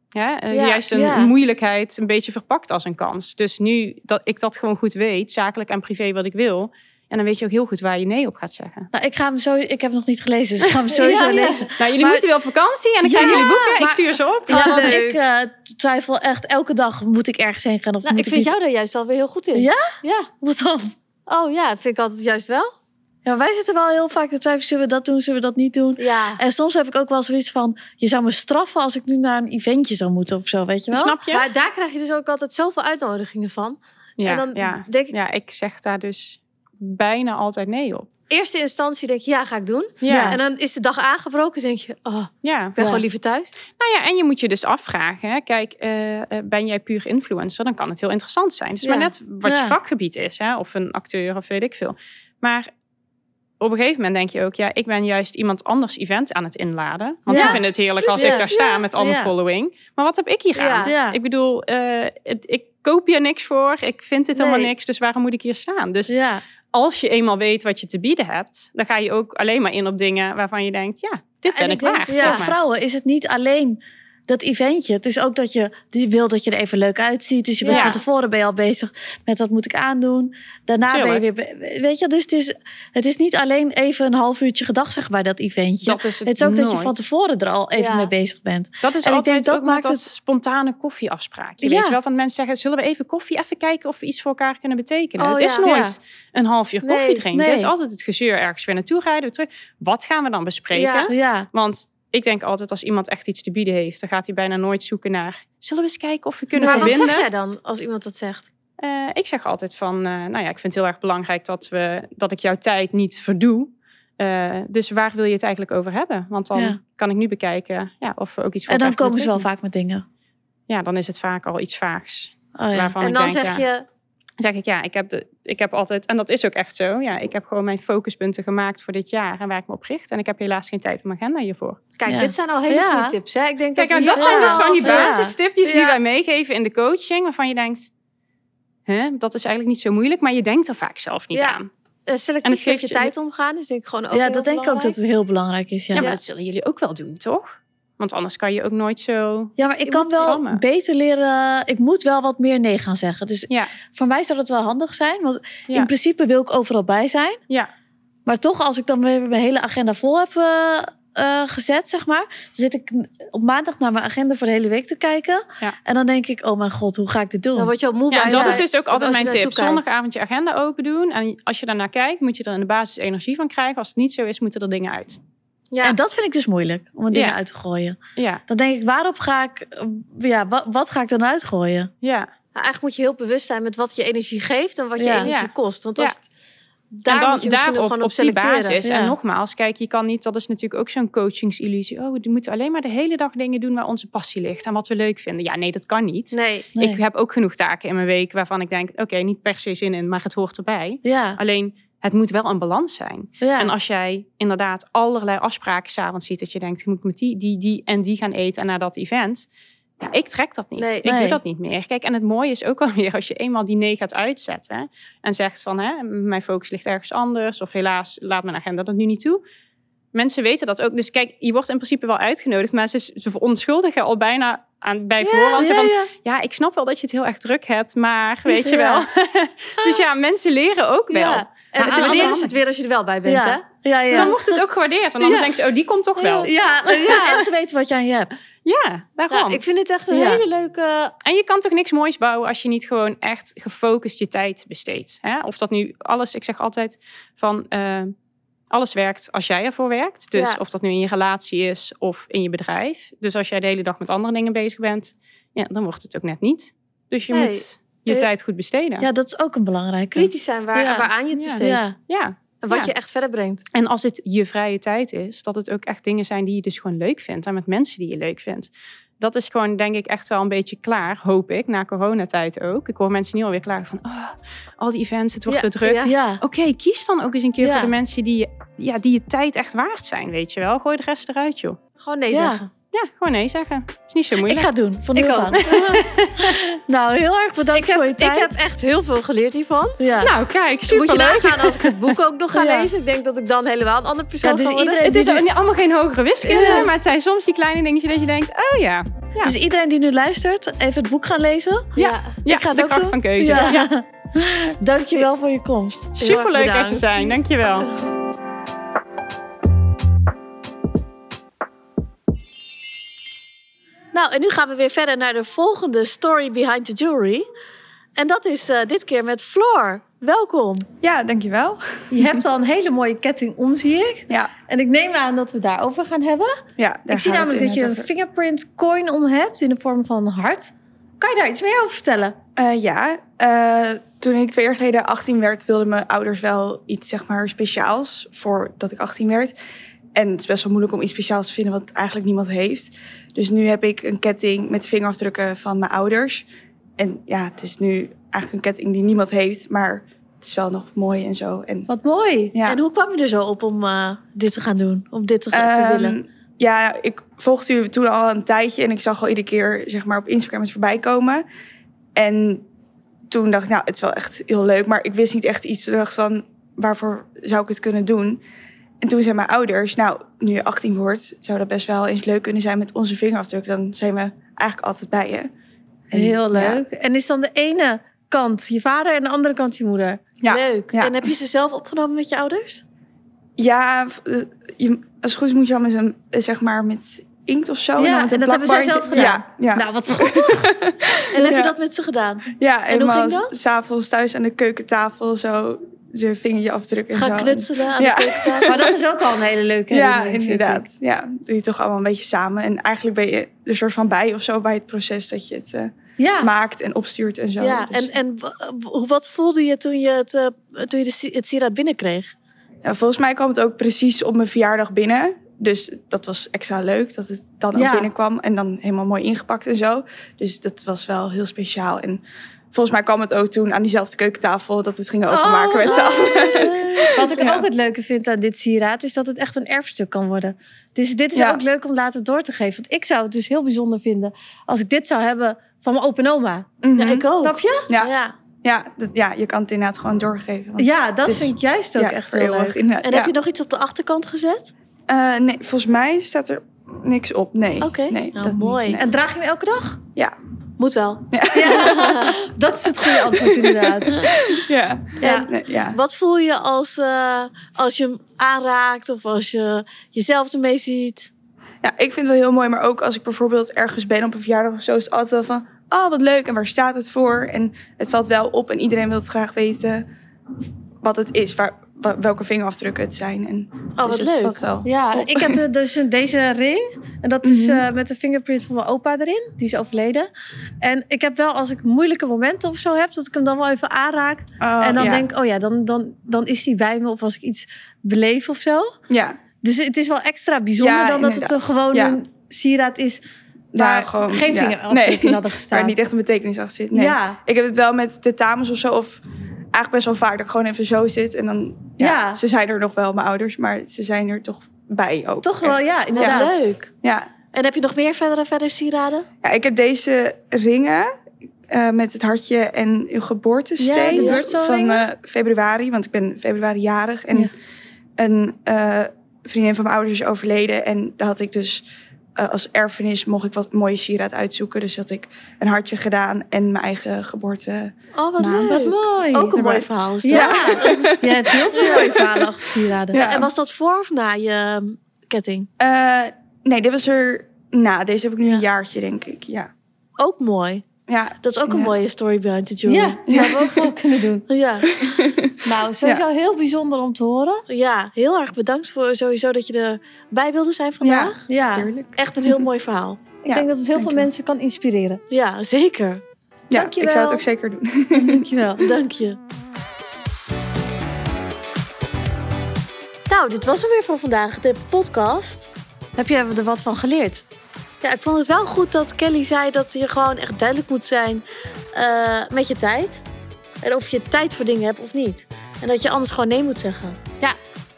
Speaker 3: ja, eh,
Speaker 1: Ja,
Speaker 3: juist een
Speaker 2: ja.
Speaker 3: moeilijkheid een beetje verpakt als een kans. Dus nu dat ik dat gewoon goed weet, zakelijk en privé wat ik wil, en dan weet je ook heel goed waar je nee op gaat zeggen.
Speaker 2: Nou, ik ga hem zo. Ik heb hem nog niet gelezen, dus ik ga hem sowieso
Speaker 1: Ja, ja.
Speaker 2: lezen.
Speaker 3: Nou, jullie
Speaker 2: Maar-
Speaker 3: moeten wel op vakantie en dan
Speaker 2: Ja,
Speaker 3: krijgen jullie boeken. Ik stuur ze op.
Speaker 2: Ja, want
Speaker 1: leuk.
Speaker 2: ik eh, twijfel echt elke dag. Moet ik ergens heen gaan of
Speaker 1: Nou,
Speaker 2: moet
Speaker 1: ik
Speaker 2: ik,
Speaker 1: vind
Speaker 2: niet?
Speaker 1: jou daar juist alweer heel goed in.
Speaker 2: Ja?
Speaker 1: Ja.
Speaker 2: Wat dan?
Speaker 1: Oh ja, vind ik altijd juist wel.
Speaker 2: Ja, wij zitten wel heel vaak te twijfelen. Zullen we dat doen? Zullen we dat niet doen?
Speaker 1: Ja.
Speaker 2: En soms heb ik ook wel zoiets van... Je zou me straffen als ik nu naar een eventje zou moeten of zo, weet je wel?
Speaker 3: Snap je?
Speaker 1: Maar daar krijg je dus ook altijd zoveel uitnodigingen van.
Speaker 3: ja,
Speaker 1: en dan
Speaker 3: ja.
Speaker 1: denk ik,
Speaker 3: ja, ik zeg daar dus bijna altijd nee op.
Speaker 1: eerste instantie denk je, ja, ga ik doen.
Speaker 3: Ja,
Speaker 1: En dan is de dag aangebroken, denk je, oh,
Speaker 3: ja.
Speaker 1: ik ben
Speaker 2: Ja.
Speaker 1: gewoon liever thuis.
Speaker 3: Nou ja, en je moet je dus afvragen. Hè? Kijk, eh, eh, ben jij puur influencer? Dan kan het heel interessant zijn. Het is
Speaker 1: Ja.
Speaker 3: maar net wat je vakgebied is. Hè? Of een acteur of weet ik veel. Maar op een gegeven moment denk je ook... ja, ik ben juist iemand anders event aan het inladen. Want
Speaker 2: Ja.
Speaker 3: ik vind het heerlijk als ik daar sta
Speaker 1: ja.
Speaker 3: met al mijn
Speaker 2: Ja.
Speaker 3: following. Maar wat heb ik hier aan? Ik bedoel, eh, het- ik koop hier niks voor. Ik vind dit helemaal niks. Dus waarom moet ik hier staan? Dus
Speaker 2: Ja.
Speaker 3: Als je eenmaal weet wat je te bieden hebt... dan ga je ook alleen maar in op dingen waarvan je denkt... ja, dit
Speaker 1: en
Speaker 3: ben
Speaker 1: ik
Speaker 3: ik,
Speaker 1: denk-
Speaker 3: waard.
Speaker 2: Ja,
Speaker 3: zeg maar.
Speaker 2: vrouwen is het niet alleen dat eventje. Het is ook dat je die wil dat je er even leuk uitziet. Dus je bent
Speaker 3: Ja.
Speaker 2: van tevoren ben je al bezig met wat moet ik aandoen. Daarna ben je weer... Weet je, dus het is, het is niet alleen even een half uurtje gedag zeg maar, dat eventje.
Speaker 3: Dat is het,
Speaker 2: het is ook dat je van tevoren er al even
Speaker 1: Ja.
Speaker 2: mee bezig bent.
Speaker 3: Dat is
Speaker 2: En ik
Speaker 3: altijd
Speaker 2: denk dat
Speaker 3: ook
Speaker 2: maakt
Speaker 3: dat
Speaker 2: het-
Speaker 3: spontane koffieafspraakje.
Speaker 2: Ja.
Speaker 3: Weet je wel, van mensen zeggen, zullen we even koffie, even kijken of we iets voor elkaar kunnen betekenen.
Speaker 1: Oh,
Speaker 3: het is nooit een half uur koffie
Speaker 1: Nee,
Speaker 3: drinken.
Speaker 2: nee.
Speaker 3: Het is altijd het gezeur ergens weer naartoe rijden, terug. Wat gaan we dan bespreken? Want ik denk altijd, als iemand echt iets te bieden heeft, dan gaat hij bijna nooit zoeken naar, zullen we eens kijken of we kunnen
Speaker 1: maar wat
Speaker 3: verbinden?
Speaker 1: zeg jij dan als iemand dat zegt?
Speaker 3: Eh, ik zeg altijd van, eh, nou ja, ik vind het heel erg belangrijk dat, we, dat ik jouw tijd niet verdoe. Eh, dus waar wil je het eigenlijk over hebben? Want dan
Speaker 2: Ja.
Speaker 3: kan ik nu bekijken ja, of we ook iets voor
Speaker 2: en dan komen ze wel vaak met dingen.
Speaker 3: Ja, dan is het vaak al iets vaags.
Speaker 2: Oh, ja.
Speaker 1: En dan
Speaker 3: denk,
Speaker 1: zeg
Speaker 3: ja,
Speaker 1: je,
Speaker 3: zeg ik ja, ik heb, de, ik heb altijd, en dat is ook echt zo, ja, ik heb gewoon mijn focuspunten gemaakt voor dit jaar en waar ik me op richt. En ik heb helaas geen tijd mijn agenda hiervoor.
Speaker 1: kijk,
Speaker 2: Ja.
Speaker 1: dit zijn al hele
Speaker 2: Ja.
Speaker 1: goede tips. Hè? Ik denk
Speaker 3: Kijk,
Speaker 1: dat,
Speaker 3: en
Speaker 1: we
Speaker 3: dat zijn dus van die basistipjes die wij meegeven in de coaching, waarvan je denkt, hè, dat is eigenlijk niet zo moeilijk, maar je denkt er vaak zelf niet
Speaker 1: Ja.
Speaker 3: aan.
Speaker 1: Eh,
Speaker 3: En
Speaker 1: selectief
Speaker 3: het
Speaker 1: met
Speaker 3: geeft
Speaker 1: je tijd omgaan is denk ik gewoon ook
Speaker 2: ja,
Speaker 1: heel
Speaker 2: dat denk ik ook dat het heel belangrijk is. Ja,
Speaker 3: Ja,
Speaker 2: ja.
Speaker 3: maar dat zullen jullie ook wel doen, toch? Want anders kan je ook nooit zo...
Speaker 2: maar ik kan wel
Speaker 3: rammen.
Speaker 2: beter leren. Ik moet wel wat meer nee gaan zeggen. Dus
Speaker 3: Ja,
Speaker 2: voor mij zou dat wel handig zijn. Want
Speaker 3: Ja.
Speaker 2: in principe wil ik overal bij zijn.
Speaker 3: ja,
Speaker 2: Maar toch, als ik dan weer mijn hele agenda vol heb eh, eh, gezet, zeg maar. Dan zit ik op maandag naar mijn agenda voor de hele week te kijken.
Speaker 3: Ja.
Speaker 2: En dan denk ik, oh mijn god, hoe ga ik dit doen?
Speaker 1: Dan word je al moe
Speaker 3: ja
Speaker 1: bij
Speaker 3: dat is dus ook altijd mijn tip. Zondagavond je agenda open doen. En als je daarnaar kijkt, moet je er in de basis energie van krijgen. Als het niet zo is, moeten er dingen uit.
Speaker 1: Ja.
Speaker 2: En dat vind ik dus moeilijk, om dingen
Speaker 3: Ja.
Speaker 2: uit te gooien.
Speaker 3: Ja,
Speaker 2: Dan denk ik, waarop ga ik, eh, ja, wat, wat ga ik dan uitgooien?
Speaker 3: ja.
Speaker 1: Nou, eigenlijk moet je heel bewust zijn met wat je energie geeft en wat je
Speaker 2: Ja.
Speaker 1: energie
Speaker 3: Ja.
Speaker 1: kost. Want
Speaker 3: Ja.
Speaker 1: als het- daar
Speaker 3: en dan,
Speaker 1: moet je gewoon op
Speaker 3: op die
Speaker 1: selecteren.
Speaker 3: basis.
Speaker 2: Ja.
Speaker 3: En nogmaals, kijk, je kan niet, dat is natuurlijk ook zo'n coachingsillusie. Oh, we moeten alleen maar de hele dag dingen doen waar onze passie ligt en wat we leuk vinden. Ja, nee, dat kan niet.
Speaker 1: Nee.
Speaker 2: Nee.
Speaker 3: Ik heb ook genoeg taken in mijn week waarvan ik denk, oké, niet per se zin in, maar het hoort erbij.
Speaker 2: Ja,
Speaker 3: Alleen het moet wel een balans zijn.
Speaker 1: Ja.
Speaker 3: En als jij inderdaad allerlei afspraken s'avonds ziet, dat je denkt, ik moet met die, die, die en die gaan eten en naar dat event. Ja, ik trek dat niet.
Speaker 2: Nee.
Speaker 3: ik doe dat niet meer. Kijk, en het mooie is ook alweer als je eenmaal die nee gaat uitzetten en zegt van, hè, mijn focus ligt ergens anders, of helaas, laat mijn agenda dat nu niet toe. Mensen weten dat ook. Dus kijk, je wordt in principe wel uitgenodigd, maar ze, ze verontschuldigen al bijna aan, bij voorhand. Zo
Speaker 1: ja,
Speaker 3: van,
Speaker 1: ja.
Speaker 3: ja, ik snap wel dat je het heel erg druk hebt, maar weet je wel. dus ja, mensen leren ook wel.
Speaker 2: Ja. En
Speaker 3: de
Speaker 2: waarderen ze het weer als je er wel bij bent, hè?
Speaker 1: ja. Ja, ja.
Speaker 3: Dan wordt het ook gewaardeerd. Want anders
Speaker 2: Ja.
Speaker 3: denken ze, oh, die komt toch wel. Ja,
Speaker 1: Ja, ja, en ze weten wat je aan je hebt.
Speaker 3: daarom.
Speaker 2: Ja, ik vind het echt een
Speaker 1: Ja.
Speaker 2: hele leuke...
Speaker 3: En je kan toch niks moois bouwen als je niet gewoon echt gefocust je tijd besteedt. Hè? Of dat nu alles, ik zeg altijd van... eh, alles werkt als jij ervoor werkt. Dus
Speaker 2: Ja.
Speaker 3: of dat nu in je relatie is of in je bedrijf. Dus als jij de hele dag met andere dingen bezig bent, ja, dan wordt het ook net niet. Dus je
Speaker 2: Nee.
Speaker 3: moet je
Speaker 2: Eh,
Speaker 3: tijd goed besteden.
Speaker 1: Ja, dat is ook een belangrijke.
Speaker 2: Kritisch zijn waar,
Speaker 1: Ja.
Speaker 2: waaraan je het
Speaker 3: Ja.
Speaker 2: besteedt.
Speaker 1: Ja.
Speaker 3: ja.
Speaker 2: En wat
Speaker 3: Ja.
Speaker 2: je echt verder brengt.
Speaker 3: En als het je vrije tijd is, dat het ook echt dingen zijn die je dus gewoon leuk vindt. En met mensen die je leuk vindt. Dat is gewoon, denk ik, echt wel een beetje klaar, hoop ik, na coronatijd ook. Ik hoor mensen nu alweer klaar van, oh, al die events, het wordt
Speaker 2: Ja,
Speaker 3: zo druk.
Speaker 2: ja.
Speaker 1: Ja.
Speaker 3: Oké, kies dan ook eens een keer
Speaker 1: Ja.
Speaker 3: voor de mensen die je, ja, die je tijd echt waard zijn, weet je wel. Gooi de rest eruit, joh.
Speaker 2: Gewoon nee
Speaker 1: Ja.
Speaker 2: zeggen.
Speaker 3: Ja, gewoon nee zeggen. Is niet zo
Speaker 1: Ik
Speaker 3: moeilijk.
Speaker 1: ga het doen. Van nu
Speaker 2: Ik ook.
Speaker 1: nou, heel erg bedankt
Speaker 2: Ik heb,
Speaker 1: voor je
Speaker 2: ik
Speaker 1: tijd.
Speaker 2: heb echt heel veel geleerd hiervan.
Speaker 1: ja.
Speaker 3: Nou, kijk, super
Speaker 2: Moet je
Speaker 3: leuk.
Speaker 2: nagaan als ik het boek ook nog ga
Speaker 1: Ja.
Speaker 2: lezen. Ik denk dat ik dan helemaal een andere persoon
Speaker 1: Ja, dus iedereen-
Speaker 3: Het is niet- allemaal geen hogere wiskunde,
Speaker 1: Ja.
Speaker 3: maar het zijn soms die kleine dingetjes dat je denkt, oh ja, ja,
Speaker 1: Dus iedereen die nu luistert, even het boek gaan lezen.
Speaker 2: Ja.
Speaker 3: ja
Speaker 1: ik ga het
Speaker 3: de
Speaker 1: ook
Speaker 3: kracht
Speaker 1: doen.
Speaker 3: van keuze.
Speaker 1: Ja.
Speaker 3: Ja.
Speaker 1: Dankjewel voor je komst.
Speaker 3: Super leuk er te zijn, dankjewel.
Speaker 2: Nou, en nu gaan we weer verder naar de volgende story behind the jewelry. En dat is eh, dit keer met Floor. Welkom.
Speaker 4: Ja, dankjewel.
Speaker 1: Je hebt al een hele mooie ketting om, zie ik.
Speaker 4: Ja,
Speaker 1: En ik neem aan dat we daarover gaan hebben.
Speaker 4: ja
Speaker 1: ik zie namelijk dat je een
Speaker 4: over.
Speaker 1: fingerprint coin om hebt in de vorm van een hart. Kan je daar iets meer over vertellen?
Speaker 4: Eh, ja, eh, toen ik twee jaar geleden 18 werd, wilden mijn ouders wel iets zeg maar speciaals voordat ik 18 werd. En het is best wel moeilijk om iets speciaals te vinden wat eigenlijk niemand heeft. Dus nu heb ik een ketting met vingerafdrukken van mijn ouders. En ja, het is nu eigenlijk een ketting die niemand heeft, maar het is wel nog mooi en zo. En,
Speaker 1: Wat mooi.
Speaker 4: ja.
Speaker 2: En hoe kwam je er zo op om eh, dit te gaan doen? Om dit te, te
Speaker 4: Ehm,
Speaker 2: willen?
Speaker 4: Ja, ik volgde u toen al een tijdje en ik zag al iedere keer zeg maar, op Instagram het voorbij komen. En toen dacht ik, nou, het is wel echt heel leuk, maar ik wist niet echt iets. Ik van, waarvoor zou ik het kunnen doen? En toen zeiden mijn ouders, nou, nu je 18 wordt, zou dat best wel eens leuk kunnen zijn met onze vingerafdruk. Dan zijn we eigenlijk altijd bij je. En,
Speaker 1: Heel
Speaker 4: ja,
Speaker 1: leuk. En is dan de ene kant je vader en de andere kant je moeder?
Speaker 4: Ja,
Speaker 2: Leuk.
Speaker 4: ja.
Speaker 2: En heb je ze zelf opgenomen met je ouders?
Speaker 4: Ja, eh, je, als het goed is moet je dan met een, eh, zeg maar, met inkt of zo.
Speaker 1: Ja,
Speaker 4: dan met
Speaker 1: en
Speaker 4: een
Speaker 1: dat hebben zij zelf gedaan?
Speaker 4: Ja, ja.
Speaker 1: Nou, wat goed.
Speaker 2: En heb je dat met ze gedaan?
Speaker 4: Ja,
Speaker 2: En hoe ging dat?
Speaker 4: s'avonds thuis aan de keukentafel zo zijn vingertje afdrukken en
Speaker 2: Gaan
Speaker 4: zo.
Speaker 2: knutselen aan
Speaker 4: Ja.
Speaker 2: de keukentafel?
Speaker 1: maar dat is ook al een hele leuke
Speaker 4: Ja, inderdaad. Ja, doe je toch allemaal een beetje samen. En eigenlijk ben je er soort van bij of zo bij het proces dat je het eh,
Speaker 1: Ja,
Speaker 4: maakt en opstuurt en zo.
Speaker 2: Ja,
Speaker 4: Dus,
Speaker 2: en, en wat voelde je toen je het, eh, toen je het sieraad binnenkreeg?
Speaker 4: ja, volgens mij kwam het ook precies op mijn verjaardag binnen. Dus dat was extra leuk dat het dan
Speaker 1: Ja.
Speaker 4: ook binnenkwam. En dan helemaal mooi ingepakt en zo. Dus dat was wel heel speciaal. En volgens mij kwam het ook toen aan diezelfde keukentafel dat we het gingen openmaken
Speaker 1: Oh,
Speaker 4: met z'n allen.
Speaker 1: Wat ik
Speaker 4: Ja.
Speaker 1: ook het leuke vind aan dit sieraad is dat het echt een erfstuk kan worden. Dus dit is
Speaker 4: Ja.
Speaker 1: ook leuk om later door te geven. Want ik zou het dus heel bijzonder vinden als ik dit zou hebben van mijn open oma.
Speaker 4: Mhm.
Speaker 2: Ja, ik ook.
Speaker 1: Snap je?
Speaker 4: Ja,
Speaker 2: Ja.
Speaker 4: ja, dat, ja, je kan het inderdaad gewoon doorgeven.
Speaker 1: Ja, dat vind ik juist ook
Speaker 4: ja,
Speaker 1: echt heel leuk.
Speaker 2: En heb je nog iets op de achterkant gezet?
Speaker 4: Eh, nee, volgens mij staat er niks op. Nee.
Speaker 2: Oké,
Speaker 4: nee,
Speaker 2: nou,
Speaker 4: dat niet.
Speaker 2: mooi.
Speaker 4: Nee.
Speaker 1: En draag je hem elke dag?
Speaker 4: Ja.
Speaker 2: Moet wel.
Speaker 1: Ja, dat is het goede antwoord inderdaad.
Speaker 4: Ja.
Speaker 1: Ja.
Speaker 2: Wat voel je als, eh, als je hem aanraakt of als je jezelf ermee ziet?
Speaker 4: ja, ik vind het wel heel mooi. Maar ook als ik bijvoorbeeld ergens ben op een verjaardag of zo... is het altijd wel van, oh, wat leuk. En waar staat het voor? En het valt wel op en iedereen wil het graag weten... wat het is, waar, wa- welke vingerafdrukken het zijn. En
Speaker 2: Oh, wat
Speaker 4: dus het
Speaker 2: leuk.
Speaker 4: wel
Speaker 1: Ja,
Speaker 4: op.
Speaker 1: ik heb dus een- deze ring. En dat is
Speaker 4: Mhm.
Speaker 1: eh, met de fingerprint van mijn opa erin. Die is overleden. En ik heb wel, als ik moeilijke momenten of zo heb... dat ik hem dan wel even aanraak.
Speaker 4: Oh,
Speaker 1: en dan
Speaker 4: ja.
Speaker 1: denk oh ja, dan, dan, dan is die bij me. Of als ik iets beleef of zo.
Speaker 4: Ja,
Speaker 1: Dus het is wel extra bijzonder
Speaker 4: Ja,
Speaker 1: dan dat het gewoon
Speaker 4: Ja.
Speaker 1: een sieraad is... waar
Speaker 4: Nou, gewoon,
Speaker 1: geen
Speaker 4: ja.
Speaker 1: vingerafdrukken
Speaker 4: Nee.
Speaker 1: hadden gestaan.
Speaker 4: waar niet echt een betekenis achter zit. Nee.
Speaker 1: Ja,
Speaker 4: Ik heb het wel met tentamens of zo. Of eigenlijk best wel vaak dat ik gewoon even zo zit. En dan, ja,
Speaker 1: Ja.
Speaker 4: ze zijn er nog wel, mijn ouders. Maar ze zijn er toch bij ook.
Speaker 1: Toch wel, ja, inderdaad.
Speaker 2: leuk.
Speaker 4: Ja.
Speaker 2: En heb je nog meer verdere, verder sieraden?
Speaker 4: ja, ik heb deze ringen eh, met het hartje en uw geboortesteen.
Speaker 1: Ja,
Speaker 4: Dus van eh, februari, want ik ben februari jarig. En
Speaker 1: Ja.
Speaker 4: een eh, vriendin van mijn ouders is overleden. En daar had ik dus eh, als erfenis mocht ik wat mooie sieraad uitzoeken. Dus had ik een hartje gedaan en mijn eigen geboorte.
Speaker 2: Oh, wat leuk.
Speaker 1: Wat mooi.
Speaker 2: Ook een mooi verhaal is dat.
Speaker 1: Ja, je hebt heel veel mooie verhalen achter sieraden.
Speaker 4: Ja.
Speaker 2: En was dat voor of na je ehm, ketting?
Speaker 4: Eh, nee, dit was er na. Deze heb ik nu
Speaker 2: Ja.
Speaker 4: een jaartje, denk ik. Ja.
Speaker 2: Ook mooi.
Speaker 4: Ja,
Speaker 2: Dat is ook een
Speaker 4: Ja.
Speaker 2: mooie story behind the jewelry.
Speaker 1: Ja, hadden we ook kunnen doen.
Speaker 2: Ja.
Speaker 1: Nou, sowieso heel bijzonder om te horen.
Speaker 2: ja, heel erg bedankt voor sowieso dat je erbij wilde zijn vandaag.
Speaker 1: Ja,
Speaker 4: natuurlijk.
Speaker 2: Echt een heel mooi verhaal.
Speaker 1: ik denk dat het heel veel mensen kan inspireren.
Speaker 2: Ja, zeker.
Speaker 4: Ja,
Speaker 1: Dankjewel.
Speaker 4: ik zou het ook zeker doen.
Speaker 1: Dankjewel.
Speaker 2: Dank je. Nou, dit was hem weer voor vandaag, de podcast.
Speaker 1: Heb je er wat van geleerd?
Speaker 2: Ja, ik vond het wel goed dat Kelly zei dat je gewoon echt duidelijk moet zijn eh, met je tijd. En of je tijd voor dingen hebt of niet. En dat je anders gewoon nee moet zeggen.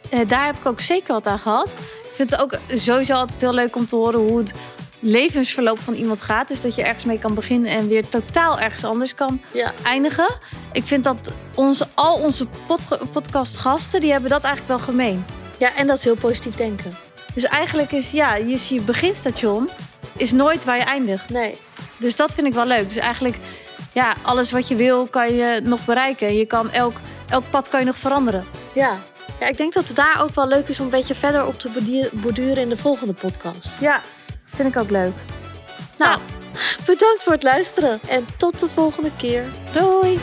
Speaker 1: Eh, daar heb ik ook zeker wat aan gehad. Ik vind het ook sowieso altijd heel leuk om te horen hoe het levensverloop van iemand gaat. Dus dat je ergens mee kan beginnen en weer totaal ergens anders kan
Speaker 2: Ja.
Speaker 1: eindigen. Ik vind dat onze, al onze pod- podcastgasten, die hebben dat eigenlijk wel gemeen.
Speaker 2: Ja, en dat is heel positief denken.
Speaker 1: Dus eigenlijk is, ja, je, is je beginstation is nooit waar je eindigt.
Speaker 2: Nee.
Speaker 1: Dus dat vind ik wel leuk. Dus eigenlijk, ja, alles wat je wil kan je nog bereiken. Je kan elk, elk pad kan je nog veranderen.
Speaker 2: Ja. ja, ik denk dat het daar ook wel leuk is om een beetje verder op te borduren in de volgende podcast.
Speaker 1: Ja, vind ik ook leuk.
Speaker 2: Nou, bedankt voor het luisteren en tot de volgende keer.
Speaker 1: Doei!